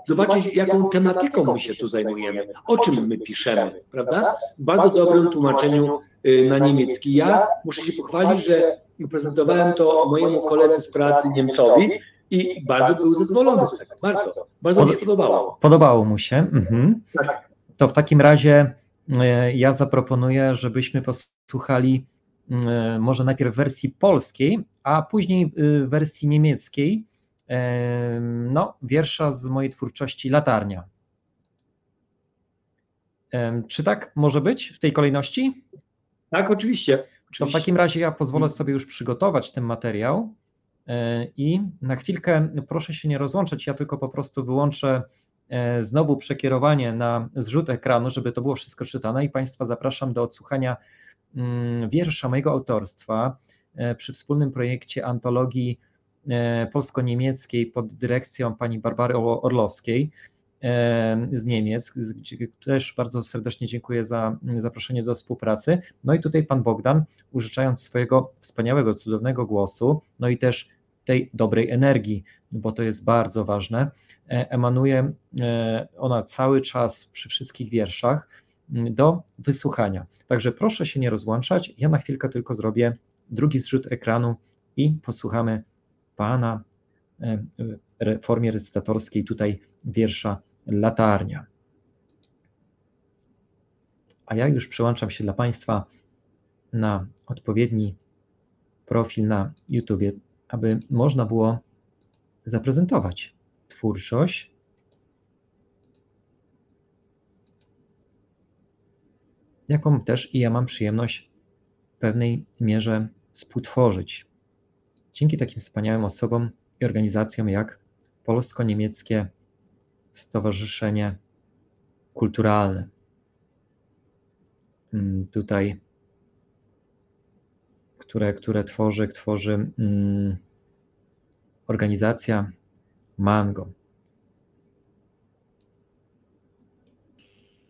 zobaczyć, jaką tematyką my się tu zajmujemy, o czym my piszemy, prawda? W bardzo dobrym tłumaczeniu na niemiecki. Ja muszę się pochwalić, że prezentowałem to mojemu koledze z pracy Niemcowi i bardzo był zadowolony z tego, bardzo, bardzo mi się podobało. Podobało mu się. Mhm. Tak. To w takim razie ja zaproponuję, żebyśmy posłuchali e, może najpierw wersji polskiej, a później e, wersji niemieckiej. e, No, wiersza z mojej twórczości Latarnia. E, Czy tak może być w tej kolejności? Tak, oczywiście. To w oczywiście. takim razie ja pozwolę sobie już przygotować ten materiał I na chwilkę proszę się nie rozłączać, ja tylko po prostu wyłączę znowu przekierowanie na zrzut ekranu, żeby to było wszystko czytane i Państwa zapraszam do odsłuchania mm, wiersza mojego autorstwa przy wspólnym projekcie antologii polsko-niemieckiej pod dyrekcją pani Barbary Orlowskiej z Niemiec, też bardzo serdecznie dziękuję za zaproszenie do współpracy. No i tutaj pan Bogdan, użyczając swojego wspaniałego, cudownego głosu, no i też tej dobrej energii, bo to jest bardzo ważne, e, emanuje e, ona cały czas przy wszystkich wierszach do wysłuchania. Także proszę się nie rozłączać. Ja na chwilkę tylko zrobię drugi zrzut ekranu i posłuchamy pana e, w formie recytatorskiej tutaj wiersza Latarnia. A ja już przełączam się dla Państwa na odpowiedni profil na YouTube, aby można było zaprezentować twórczość. Jaką też i ja mam przyjemność w pewnej mierze współtworzyć. Dzięki takim wspaniałym osobom i organizacjom jak Polsko-Niemieckie Stowarzyszenie Kulturalne. Mm, tutaj, które, które tworzy, tworzy mm, organizacja Mango.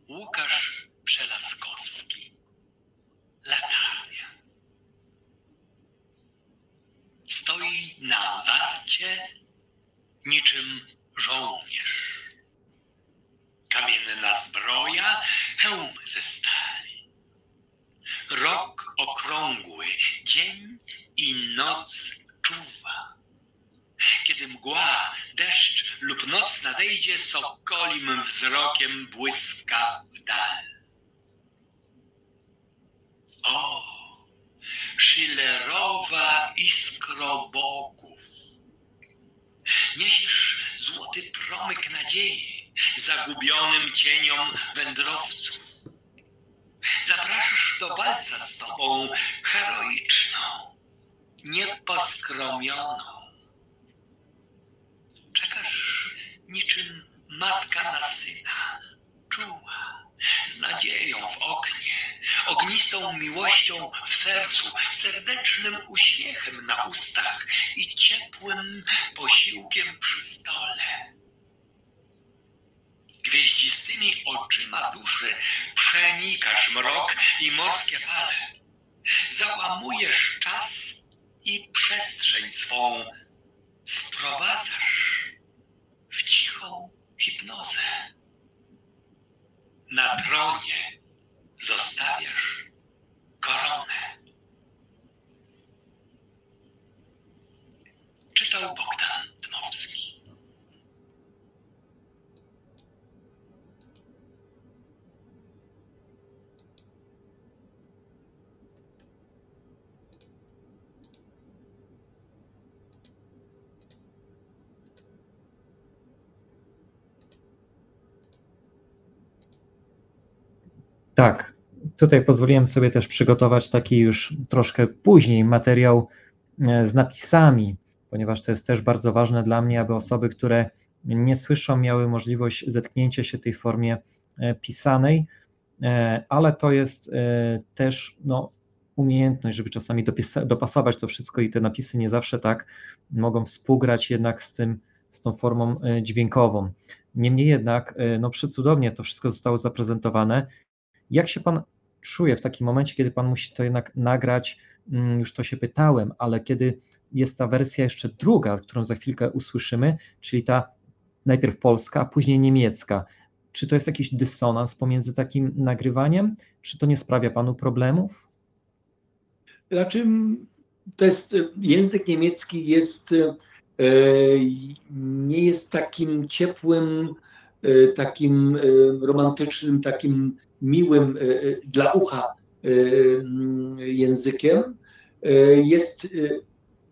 Łukasz Przelaskowski. Latarnia. Stoi na warcie niczym dzień i noc czuwa. Kiedy mgła, deszcz lub noc nadejdzie, sokolim wzrokiem błyska w dal. O, Schillerowa iskro bogów, niesiesz złoty promyk nadziei, zagubionym cieniom wędrowców. Zapraszasz do walca z tobą nieposkromioną. Czekasz niczym matka na syna, czuła, z nadzieją w oknie, ognistą miłością w sercu, serdecznym uśmiechem na ustach i ciepłym posiłkiem przy stole gwieździstymi oczyma duszy przenikasz mrok i morskie fale. Załamujesz czas i przestrzeń swą wprowadzasz w cichą hipnozę. Na tronie zostawiasz koronę. Czytał Bogdan Dmowski. Tak, tutaj pozwoliłem sobie też przygotować taki już troszkę później materiał e, z napisami, ponieważ to jest też bardzo ważne dla mnie, aby osoby, które nie słyszą, miały możliwość zetknięcia się tej formie e, pisanej, e, ale to jest też no, umiejętność, żeby czasami dopasować to wszystko i te napisy nie zawsze tak mogą współgrać jednak z tym, z tą formą dźwiękową. Niemniej jednak, no przecudownie to wszystko zostało zaprezentowane jak się Pan czuje w takim momencie, kiedy Pan musi to jednak nagrać? Mm, już to się pytałem, ale kiedy jest ta wersja jeszcze druga, którą za chwilkę usłyszymy, czyli ta najpierw polska, a później niemiecka. Czy to jest jakiś dysonans pomiędzy takim nagrywaniem? Czy to nie sprawia Panu problemów? Znaczy, to jest język niemiecki jest e, nie jest takim ciepłym, takim e, romantycznym, takim miłym e, dla ucha językiem, jest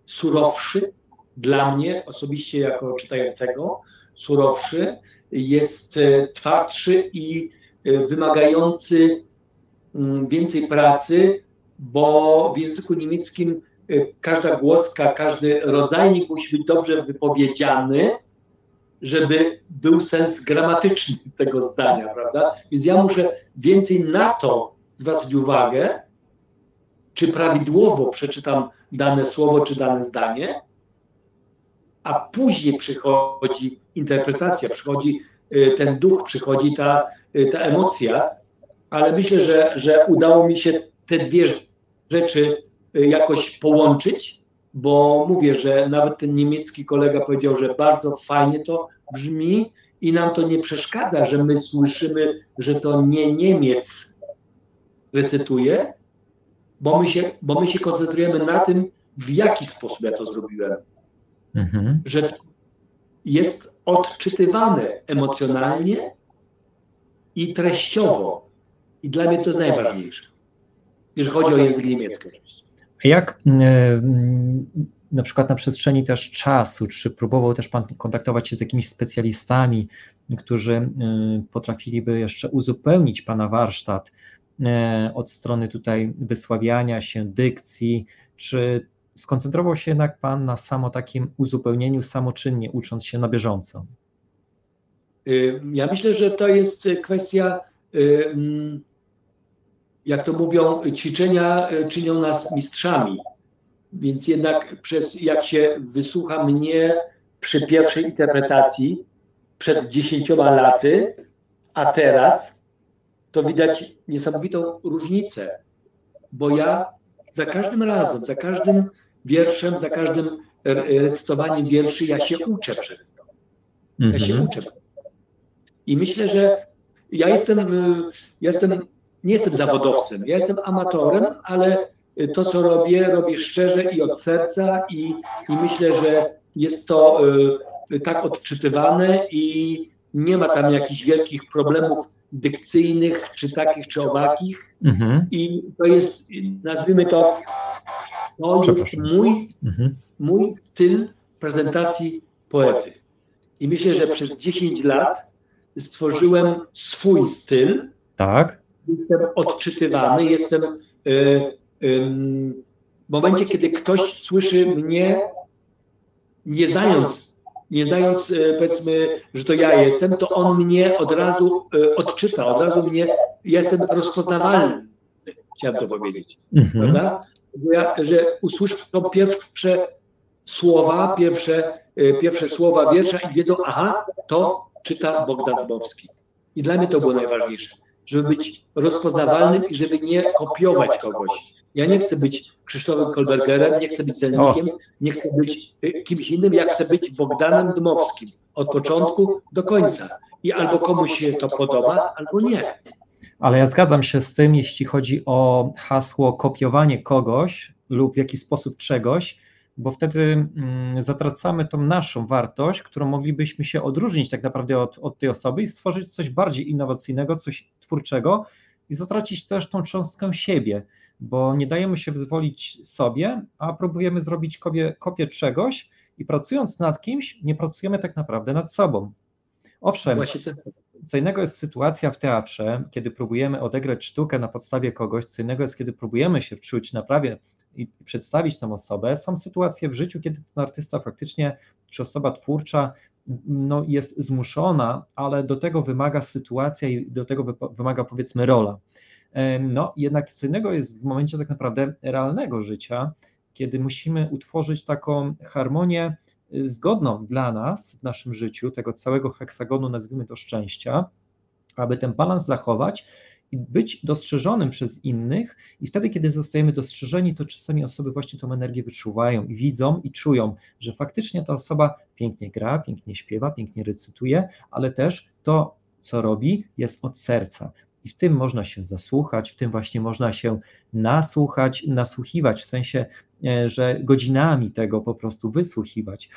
surowszy dla mnie osobiście jako czytającego, surowszy, jest twardszy i wymagający więcej pracy, bo w języku niemieckim y, każda głoska, każdy rodzajnik musi być dobrze wypowiedziany, żeby był sens gramatyczny tego zdania, prawda? Więc ja muszę więcej na to zwracać uwagę, czy prawidłowo przeczytam dane słowo, czy dane zdanie, a później przychodzi interpretacja, przychodzi y, ten duch, przychodzi ta, y, ta emocja, ale myślę, że, że udało mi się te dwie rzeczy y, jakoś połączyć, bo mówię, że nawet ten niemiecki kolega powiedział, że bardzo fajnie to brzmi i nam to nie przeszkadza, że my słyszymy, że to nie Niemiec recytuje, bo my się, bo my się koncentrujemy na tym, w jaki sposób ja to zrobiłem. Mhm. Że jest odczytywane emocjonalnie i treściowo. I dla mnie to jest najważniejsze, jeżeli chodzi o język niemiecki oczywiście. Jak e, na przykład na przestrzeni też czasu, czy próbował też Pan kontaktować się z jakimiś specjalistami, którzy e, potrafiliby jeszcze uzupełnić Pana warsztat e, od strony tutaj wysławiania się, dykcji, czy skoncentrował się jednak Pan na samo takim uzupełnieniu samoczynnie, ucząc się na bieżąco? Ja myślę, że to jest kwestia, mm, jak to mówią, ćwiczenia y, czynią nas mistrzami. Więc jednak przez, jak się wysłucha mnie przy pierwszej interpretacji przed dziesięcioma laty, a teraz, to widać niesamowitą różnicę, bo ja za każdym razem, za każdym wierszem, za każdym recytowaniem wierszy ja się uczę przez to. Ja się mhm. uczę. I myślę, że ja jestem, y, jestem, nie jestem zawodowcem, ja jestem amatorem, ale to, co robię, robię szczerze i od serca i, i myślę, że jest to y, tak odczytywane i nie ma tam jakichś wielkich problemów dykcyjnych, czy takich, czy owakich. Mhm. I to jest, nazwijmy to, to jest mój, mhm. mój tyl prezentacji poety. I myślę, że przez 10 lat stworzyłem swój styl. Tak. Jestem odczytywany, jestem. Y, w momencie, kiedy ktoś słyszy mnie, nie znając, nie znając, y, powiedzmy, że to ja jestem, to on mnie od razu odczyta, od razu mnie, ja jestem rozpoznawalny, chciałem to powiedzieć, mhm. prawda? Że, ja, że usłyszą pierwsze słowa, pierwsze, pierwsze słowa wiersza i wiedzą, aha, to czyta Bogdan Dmowski. I dla mnie to było najważniejsze, żeby być rozpoznawalnym i żeby nie kopiować kogoś. Ja nie chcę być Krzysztofem Kolbergerem, nie chcę być Zelnikiem, nie chcę być y, kimś innym, ja chcę być Bogdanem Dmowskim od początku do końca. I albo komuś się to podoba, albo nie. Ale ja zgadzam się z tym, jeśli chodzi o hasło kopiowanie kogoś lub w jakiś sposób czegoś, bo wtedy mm, zatracamy tą naszą wartość, którą moglibyśmy się odróżnić tak naprawdę od, od tej osoby i stworzyć coś bardziej innowacyjnego, coś twórczego i zatracić też tą cząstkę siebie, bo nie dajemy się wyzwolić sobie, a próbujemy zrobić kopię, kopię czegoś i pracując nad kimś, nie pracujemy tak naprawdę nad sobą. Owszem, co innego jest sytuacja w teatrze, kiedy próbujemy odegrać sztukę na podstawie kogoś, co innego jest, kiedy próbujemy się wczuć na prawie i przedstawić tę osobę. Są sytuacje w życiu, kiedy ten artysta faktycznie, czy osoba twórcza no, jest zmuszona, ale do tego wymaga sytuacja i do tego wymaga powiedzmy rola. No, jednak co innego jest w momencie tak naprawdę realnego życia, kiedy musimy utworzyć taką harmonię y, zgodną dla nas w naszym życiu, tego całego heksagonu, nazwijmy to szczęścia, aby ten balans zachować i być dostrzeżonym przez innych, i wtedy, kiedy zostajemy dostrzeżeni, to czasami osoby właśnie tą energię wyczuwają i widzą i czują, że faktycznie ta osoba pięknie gra, pięknie śpiewa, pięknie recytuje, ale też to, co robi, jest od serca. I w tym można się zasłuchać, w tym właśnie można się nasłuchać, nasłuchiwać, w sensie, e, że godzinami tego po prostu wysłuchiwać.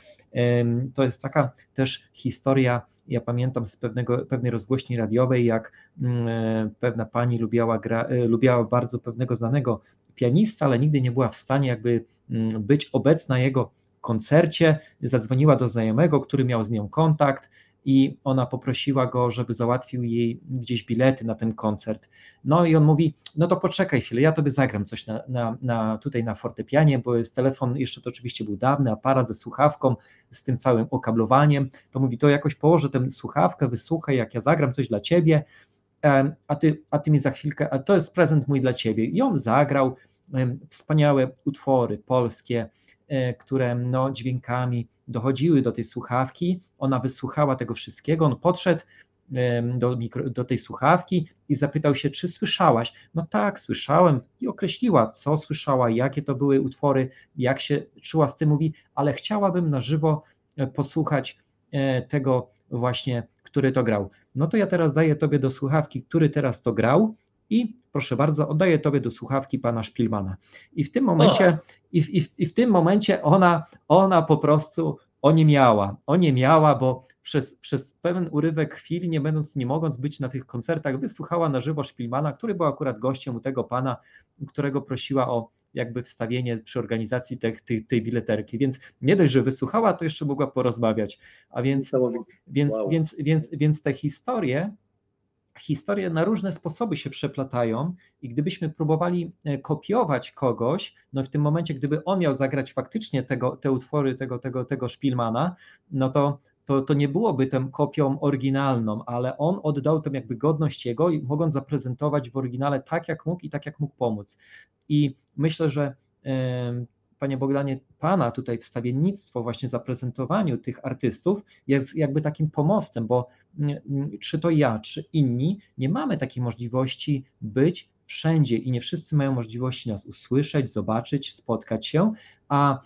To jest taka też historia ja pamiętam z pewnego, pewnej rozgłośni radiowej, jak mm, e, pewna pani lubiała, gra, e, lubiała bardzo pewnego znanego pianista, ale nigdy nie była w stanie jakby mm, być obecna na jego koncercie. Zadzwoniła do znajomego, który miał z nią kontakt i ona poprosiła go, żeby załatwił jej gdzieś bilety na ten koncert. No i on mówi, no to poczekaj chwilę, ja tobie zagram coś na, na, na tutaj na fortepianie, bo jest telefon, jeszcze to oczywiście był dawny aparat ze słuchawką, z tym całym okablowaniem, to mówi, to jakoś położę tę słuchawkę, wysłuchaj, jak ja zagram coś dla ciebie, a ty, a ty mi za chwilkę, a to jest prezent mój dla ciebie. I on zagrał wspaniałe utwory polskie, e, które no, dźwiękami dochodziły do tej słuchawki. Ona wysłuchała tego wszystkiego. On podszedł do, mikro, do tej słuchawki i zapytał się, czy słyszałaś? No tak, słyszałem i określiła, co słyszała, jakie to były utwory, jak się czuła z tym. Mówi, ale chciałabym na żywo e, posłuchać e, tego właśnie, który to grał. No to ja teraz daję Tobie do słuchawki, który teraz to grał i proszę bardzo, oddaję Tobie do słuchawki pana Szpilmana. I w tym momencie, i w, i, w, i w tym momencie ona, ona po prostu oniemiała, oniemiała, bo przez, przez pewien urywek chwili, nie będąc, nie mogąc być na tych koncertach, wysłuchała na żywo Szpilmana, który był akurat gościem u tego pana, którego prosiła o jakby wstawienie przy organizacji tej, tej, tej bileterki, więc nie dość, że wysłuchała, to jeszcze mogła porozmawiać, a więc, więc, wow. więc, więc, więc te historie historie na różne sposoby się przeplatają i gdybyśmy próbowali e, kopiować kogoś, no w tym momencie, gdyby on miał zagrać faktycznie tego, te utwory tego, tego, tego Szpilmana, no to, to, to nie byłoby tą kopią oryginalną, ale on oddał tę jakby godność jego mogąc zaprezentować w oryginale tak, jak mógł i tak, jak mógł pomóc. I myślę, że Panie Bogdanie, Pana tutaj wstawiennictwo, właśnie zaprezentowaniu tych artystów jest jakby takim pomostem, bo czy to ja, czy inni nie mamy takiej możliwości być wszędzie i nie wszyscy mają możliwości nas usłyszeć, zobaczyć, spotkać się, a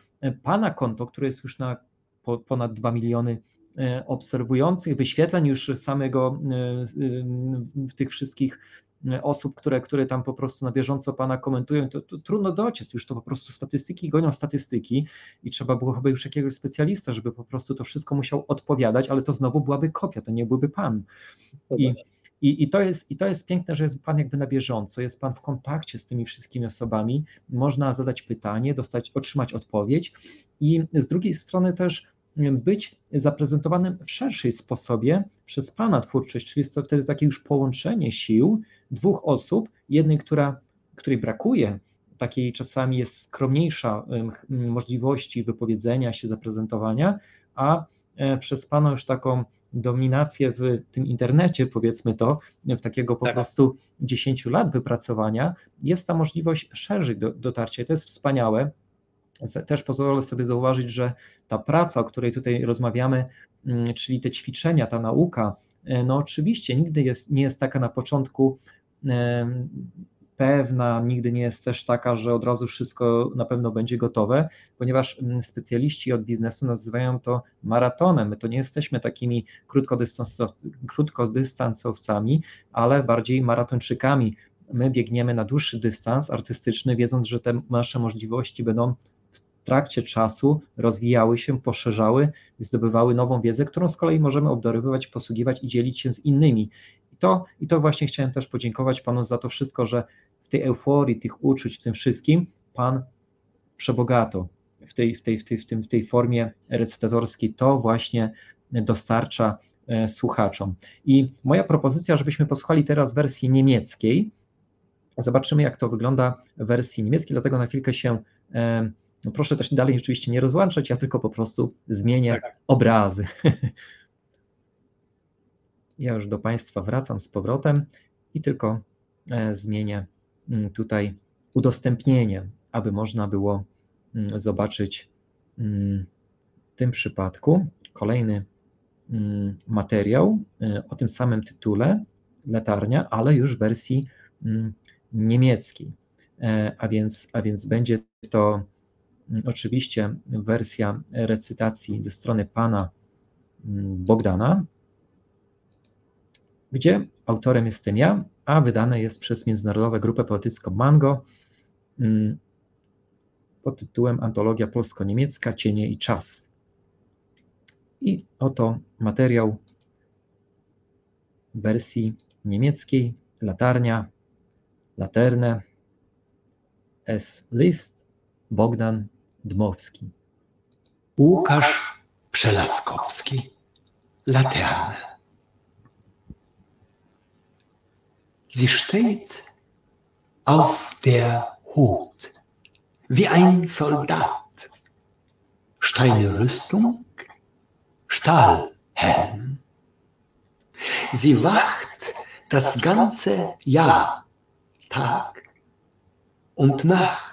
Pana konto, które jest już na ponad 2 miliony e, obserwujących, wyświetleń już samego e, tych wszystkich osób, które, które tam po prostu na bieżąco Pana komentują, to, to trudno dociec, już to po prostu statystyki gonią statystyki i trzeba było chyba już jakiegoś specjalista, żeby po prostu to wszystko musiał odpowiadać, ale to znowu byłaby kopia, to nie byłby Pan. I, i, I, to jest, I to jest piękne, że jest Pan jakby na bieżąco, jest Pan w kontakcie z tymi wszystkimi osobami, można zadać pytanie, dostać, otrzymać odpowiedź i z drugiej strony też być zaprezentowanym w szerszej sposobie przez Pana twórczość, czyli jest to wtedy takie już połączenie sił dwóch osób, jednej, która, której brakuje, takiej czasami jest skromniejsza możliwości wypowiedzenia się, zaprezentowania, a e, przez Pana już taką dominację w tym internecie, powiedzmy to, w takiego po tak. prostu 10 lat wypracowania, jest ta możliwość szerzej do, dotarcia. I to jest wspaniałe też pozwolę sobie zauważyć, że ta praca, o której tutaj rozmawiamy, mm, czyli te ćwiczenia, ta nauka, e, no oczywiście nigdy jest, nie jest taka na początku pewna, nigdy nie jest też taka, że od razu wszystko na pewno będzie gotowe, ponieważ mm, specjaliści od biznesu nazywają to maratonem. My to nie jesteśmy takimi krótkodystansowcami, ale bardziej maratończykami. My biegniemy na dłuższy dystans artystyczny, wiedząc, że te nasze możliwości będą trakcie czasu rozwijały się, poszerzały, zdobywały nową wiedzę, którą z kolei możemy obdarowywać, posługiwać i dzielić się z innymi. I to, I to właśnie chciałem też podziękować Panu za to wszystko, że w tej euforii, tych uczuć, w tym wszystkim Pan przebogato w tej, w tej, w tej, w tym, w tej formie recytatorskiej to właśnie dostarcza e, słuchaczom. I moja propozycja, żebyśmy posłuchali teraz wersji niemieckiej. Zobaczymy, jak to wygląda w wersji niemieckiej, dlatego na chwilkę się e, no proszę też dalej oczywiście nie rozłączać, ja tylko po prostu zmienię tak. obrazy. <laughs> ja już do Państwa wracam z powrotem i tylko e, zmienię mm, tutaj udostępnienie, aby można było mm, zobaczyć mm, w tym przypadku kolejny materiał e, o tym samym tytule, latarnia, ale już w wersji niemieckiej. E, a więc, a więc będzie to oczywiście wersja recytacji ze strony pana mm, Bogdana, gdzie autorem jestem ja, a wydane jest przez Międzynarodową Grupę Poetycką Mango mm, pod tytułem Antologia Polsko-Niemiecka Cienie i Czas. I oto materiał wersji niemieckiej, latarnia, laterne, S. Bogdan Dmowski. Łukasz Przelaskowski. Laterne. Sie steht auf der Hut wie ein Soldat. Steinrüstung, Stahlhelm. Sie wacht das ganze Jahr, Tag und Nacht.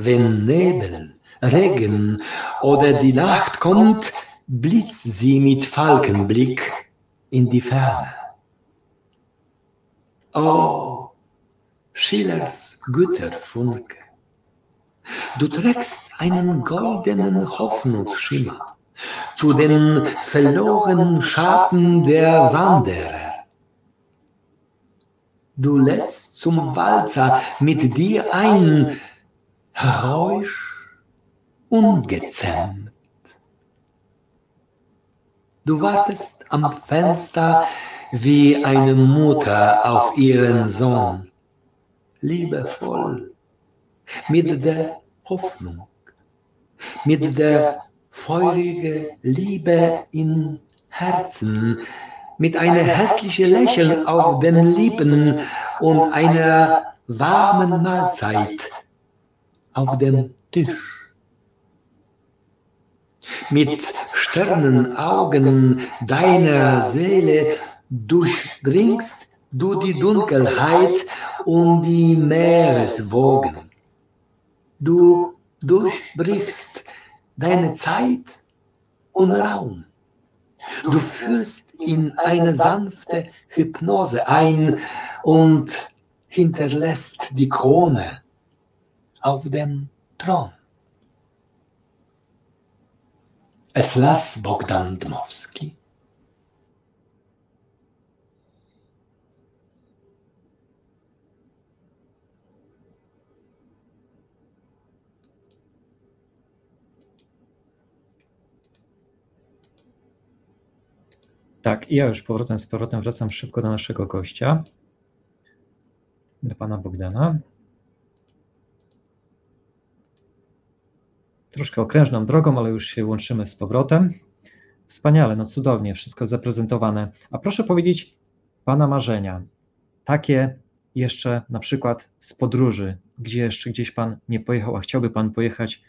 Wenn Nebel, Regen oder die Nacht kommt, blitzt sie mit Falkenblick in die Ferne. Oh, Schillers Güterfunke, du trägst einen goldenen Hoffnungsschimmer zu den verlorenen Schatten der Wanderer. Du lädst zum Walzer mit dir ein, heroisch, ungezähmt. Du wartest am Fenster wie eine Mutter auf ihren Sohn, liebevoll, mit der Hoffnung, mit der feurigen Liebe im Herzen, mit einem hässlichen Lächeln auf den Lippen und einer warmen Mahlzeit auf dem Tisch mit Sternenaugen deiner Seele durchdringst du die Dunkelheit und die Meereswogen. Du durchbrichst deine Zeit und Raum. Du führst in eine sanfte Hypnose ein und hinterlässt die Krone auf dem Thron. Es las Bogdan Dmowski. Tak, ja już powrotem z powrotem wracam szybko do naszego gościa, do pana Bogdana. Troszkę okrężną drogą, ale już się łączymy z powrotem. Wspaniale, no cudownie, wszystko zaprezentowane. A proszę powiedzieć, Pana marzenia, takie jeszcze na przykład z podróży, gdzie jeszcze gdzieś Pan nie pojechał, a chciałby Pan pojechać,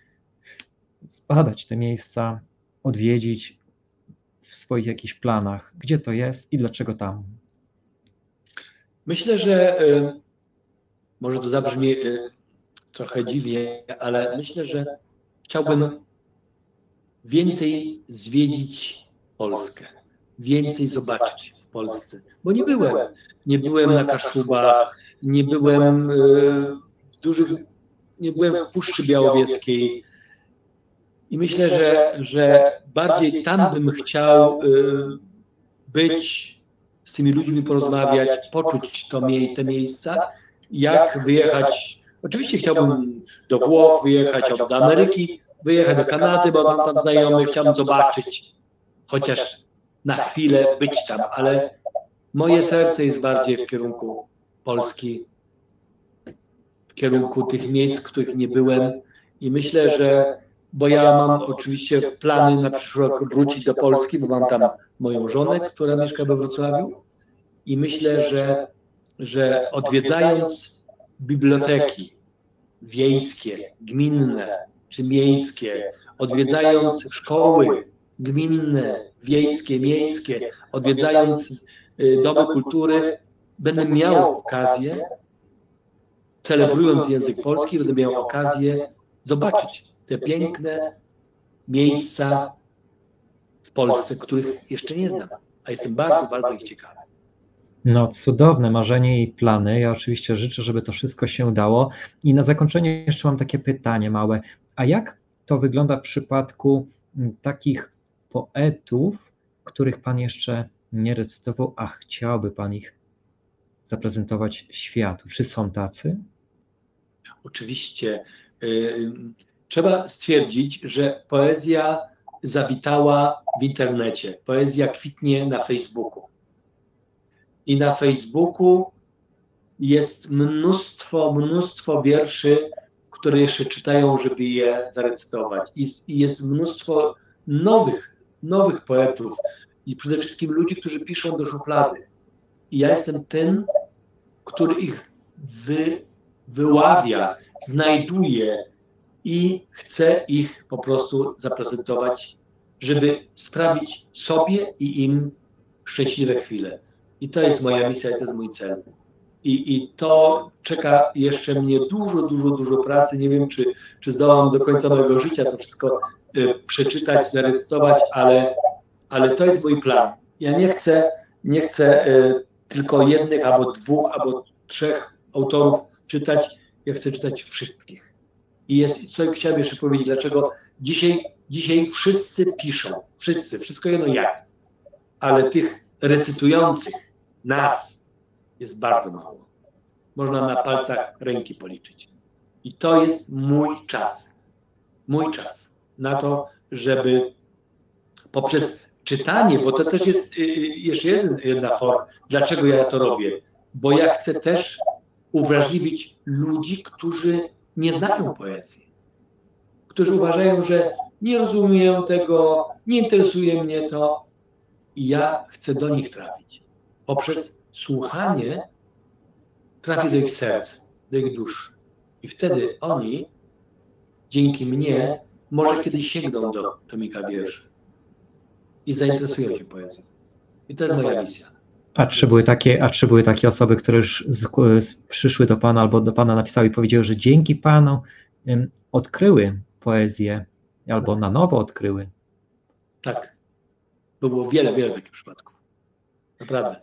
zbadać te miejsca, odwiedzić w swoich jakichś planach, gdzie to jest i dlaczego tam? Myślę, że może to zabrzmi y, trochę dziwnie, ale myślę, że Chciałbym więcej zwiedzić Polskę, więcej zobaczyć w Polsce, bo nie byłem. Nie byłem na Kaszubach, nie byłem e, w dużych, nie byłem w Puszczy Białowieskiej. I myślę, że, że bardziej tam bym chciał e, być, z tymi ludźmi porozmawiać, poczuć to, te miejsca, jak wyjechać Oczywiście chciałbym do Włoch wyjechać, do Ameryki, wyjechać do Kanady, bo mam tam znajomych, chciałbym zobaczyć, chociaż na chwilę być tam, ale moje serce jest bardziej w kierunku Polski, w kierunku tych miejsc, w których nie byłem. I myślę, że, bo ja mam oczywiście plany na przyszły rok wrócić do Polski, bo mam tam moją żonę, która mieszka we Wrocławiu. I myślę, że, że odwiedzając biblioteki wiejskie, gminne czy miejskie, odwiedzając szkoły gminne, wiejskie, miejskie, odwiedzając y, domy kultury, będę miał okazję, celebrując język polski, będę miał okazję zobaczyć te piękne miejsca w Polsce, których jeszcze nie znam, a jestem bardzo, bardzo ich ciekawy. No, cudowne marzenie i plany. Ja oczywiście życzę, żeby to wszystko się udało. I na zakończenie jeszcze mam takie pytanie małe. A jak to wygląda w przypadku mm, takich poetów, których Pan jeszcze nie recytował, a chciałby Pan ich zaprezentować światu? Czy są tacy? Oczywiście. Trzeba stwierdzić, że poezja zawitała w internecie. Poezja kwitnie na Facebooku i na Facebooku jest mnóstwo, mnóstwo wierszy, które jeszcze czytają, żeby je zarecytować. I, jest mnóstwo nowych nowych poetów i przede wszystkim ludzi, którzy piszą do szuflady. I ja jestem ten, który ich wy, wyławia, znajduje i chce ich po prostu zaprezentować, żeby sprawić sobie i im szczęśliwe chwile. I to jest moja misja i to jest mój cel. I, I to czeka jeszcze mnie dużo, dużo, dużo pracy. Nie wiem, czy, czy zdołam do końca mojego życia to wszystko y, przeczytać, zarejestrować, ale, ale to jest mój plan. Ja nie chcę, nie chcę y, tylko jednych, albo dwóch, albo trzech autorów czytać. Ja chcę czytać wszystkich. I jest, co chciałem jeszcze powiedzieć, dlaczego dzisiaj, dzisiaj wszyscy piszą, wszyscy, wszystko jedno jak, ale tych recytujących nas jest bardzo mało. Można na palcach ręki policzyć. I to jest mój czas. Mój czas na to, żeby poprzez czytanie, bo to też jest y, y, jeszcze jedna forma, dlaczego ja to robię. Bo ja chcę też uwrażliwić ludzi, którzy nie znają poezji, którzy uważają, że nie rozumieją tego, nie interesuje mnie to i ja chcę do nich trafić. Poprzez słuchanie trafię do ich serc, do ich dusz. I wtedy oni, dzięki mnie, może kiedyś sięgną do Tomika Wierszy i zainteresują się poezją. I to jest moja misja. A czy były takie, a czy były takie osoby, które już z, z, przyszły do Pana albo do Pana napisały i powiedziały, że dzięki Panu um, odkryły poezję albo na nowo odkryły? Tak. Było wiele, wiele takich przypadków. Naprawdę.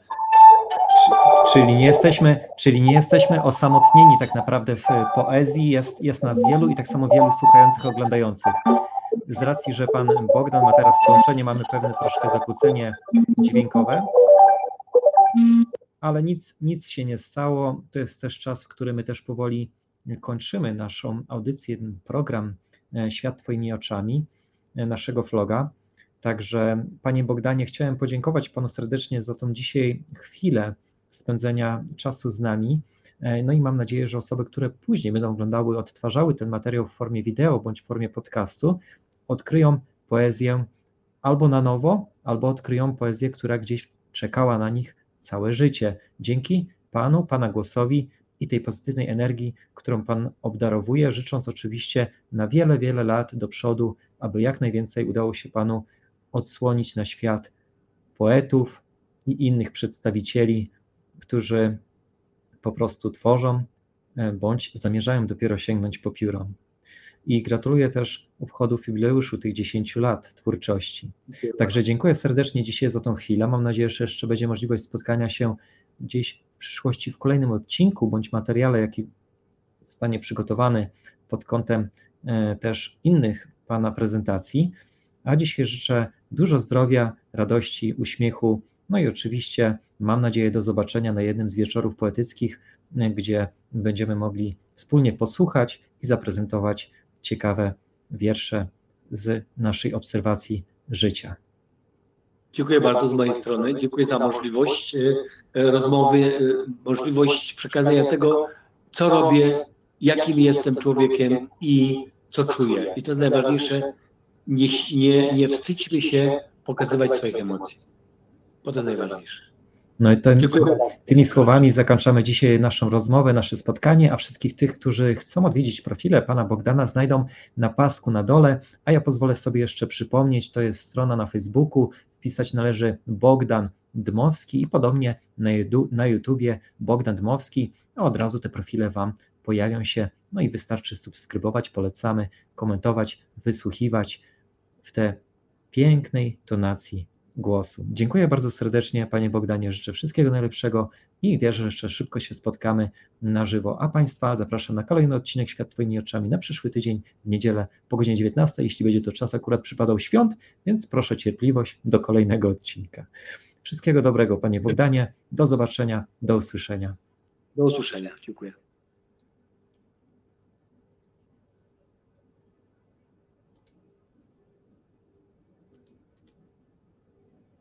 Czyli nie jesteśmy, czyli nie jesteśmy osamotnieni tak naprawdę w poezji, jest, jest nas wielu i tak samo wielu słuchających, oglądających. Z racji, że pan Bogdan ma teraz połączenie, mamy pewne troszkę zakłócenie dźwiękowe, ale nic, nic się nie stało. To jest też czas, w którym my też powoli kończymy naszą audycję, program e, Świat Twoimi oczami, e, naszego vloga. Także Panie Bogdanie, chciałem podziękować Panu serdecznie za tą dzisiaj chwilę spędzenia czasu z nami. E, no i mam nadzieję, że osoby, które później będą oglądały, odtwarzały ten materiał w formie wideo bądź w formie podcastu, odkryją poezję albo na nowo, albo odkryją poezję, która gdzieś czekała na nich całe życie. Dzięki Panu, Pana głosowi i tej pozytywnej energii, którą Pan obdarowuje, życząc oczywiście na wiele, wiele lat do przodu, aby jak najwięcej udało się Panu odsłonić na świat poetów i innych przedstawicieli, którzy po prostu tworzą e, bądź zamierzają dopiero sięgnąć po pióro. I gratuluję też obchodów jubileuszu tych 10 lat twórczości. Także dziękuję serdecznie dzisiaj za tą chwilę. Mam nadzieję, że jeszcze będzie możliwość spotkania się gdzieś w przyszłości w kolejnym odcinku bądź materiale, jaki zostanie przygotowany pod kątem e, też innych Pana prezentacji. A dzisiaj życzę dużo zdrowia, radości, uśmiechu, no i oczywiście mam nadzieję do zobaczenia na jednym z wieczorów poetyckich, gdzie będziemy mogli wspólnie posłuchać i zaprezentować ciekawe wiersze z naszej obserwacji życia. Dziękuję bardzo z mojej strony. Dziękuję za możliwość e, rozmowy, e, możliwość przekazania tego, co robię, jakim jestem człowiekiem i co czuję. I to jest najważniejsze. Nie, nie, nie wstydźmy się pokazywać swoich emocji. Bo to najważniejsze. No i tym, tymi słowami zakończamy dzisiaj naszą rozmowę, nasze spotkanie, a wszystkich tych, którzy chcą odwiedzić profile pana Bogdana, znajdą na pasku na dole, a ja pozwolę sobie jeszcze przypomnieć, to jest strona na Facebooku, wpisać należy Bogdan Dmowski i podobnie na, na YouTubie Bogdan Dmowski, a od razu te profile wam pojawią się, no i wystarczy subskrybować, polecamy, komentować, wysłuchiwać w te pięknej tonacji głosu. Dziękuję bardzo serdecznie, Panie Bogdanie, życzę wszystkiego najlepszego i wierzę, że jeszcze szybko się spotkamy na żywo. A Państwa zapraszam na kolejny odcinek Świat Twoimi oczami na przyszły tydzień, w niedzielę po godzinie 19, jeśli będzie to czas akurat przypadał świąt, więc proszę cierpliwość do kolejnego odcinka. Wszystkiego dobrego, Panie Bogdanie, do zobaczenia, do usłyszenia. Do usłyszenia, dziękuję.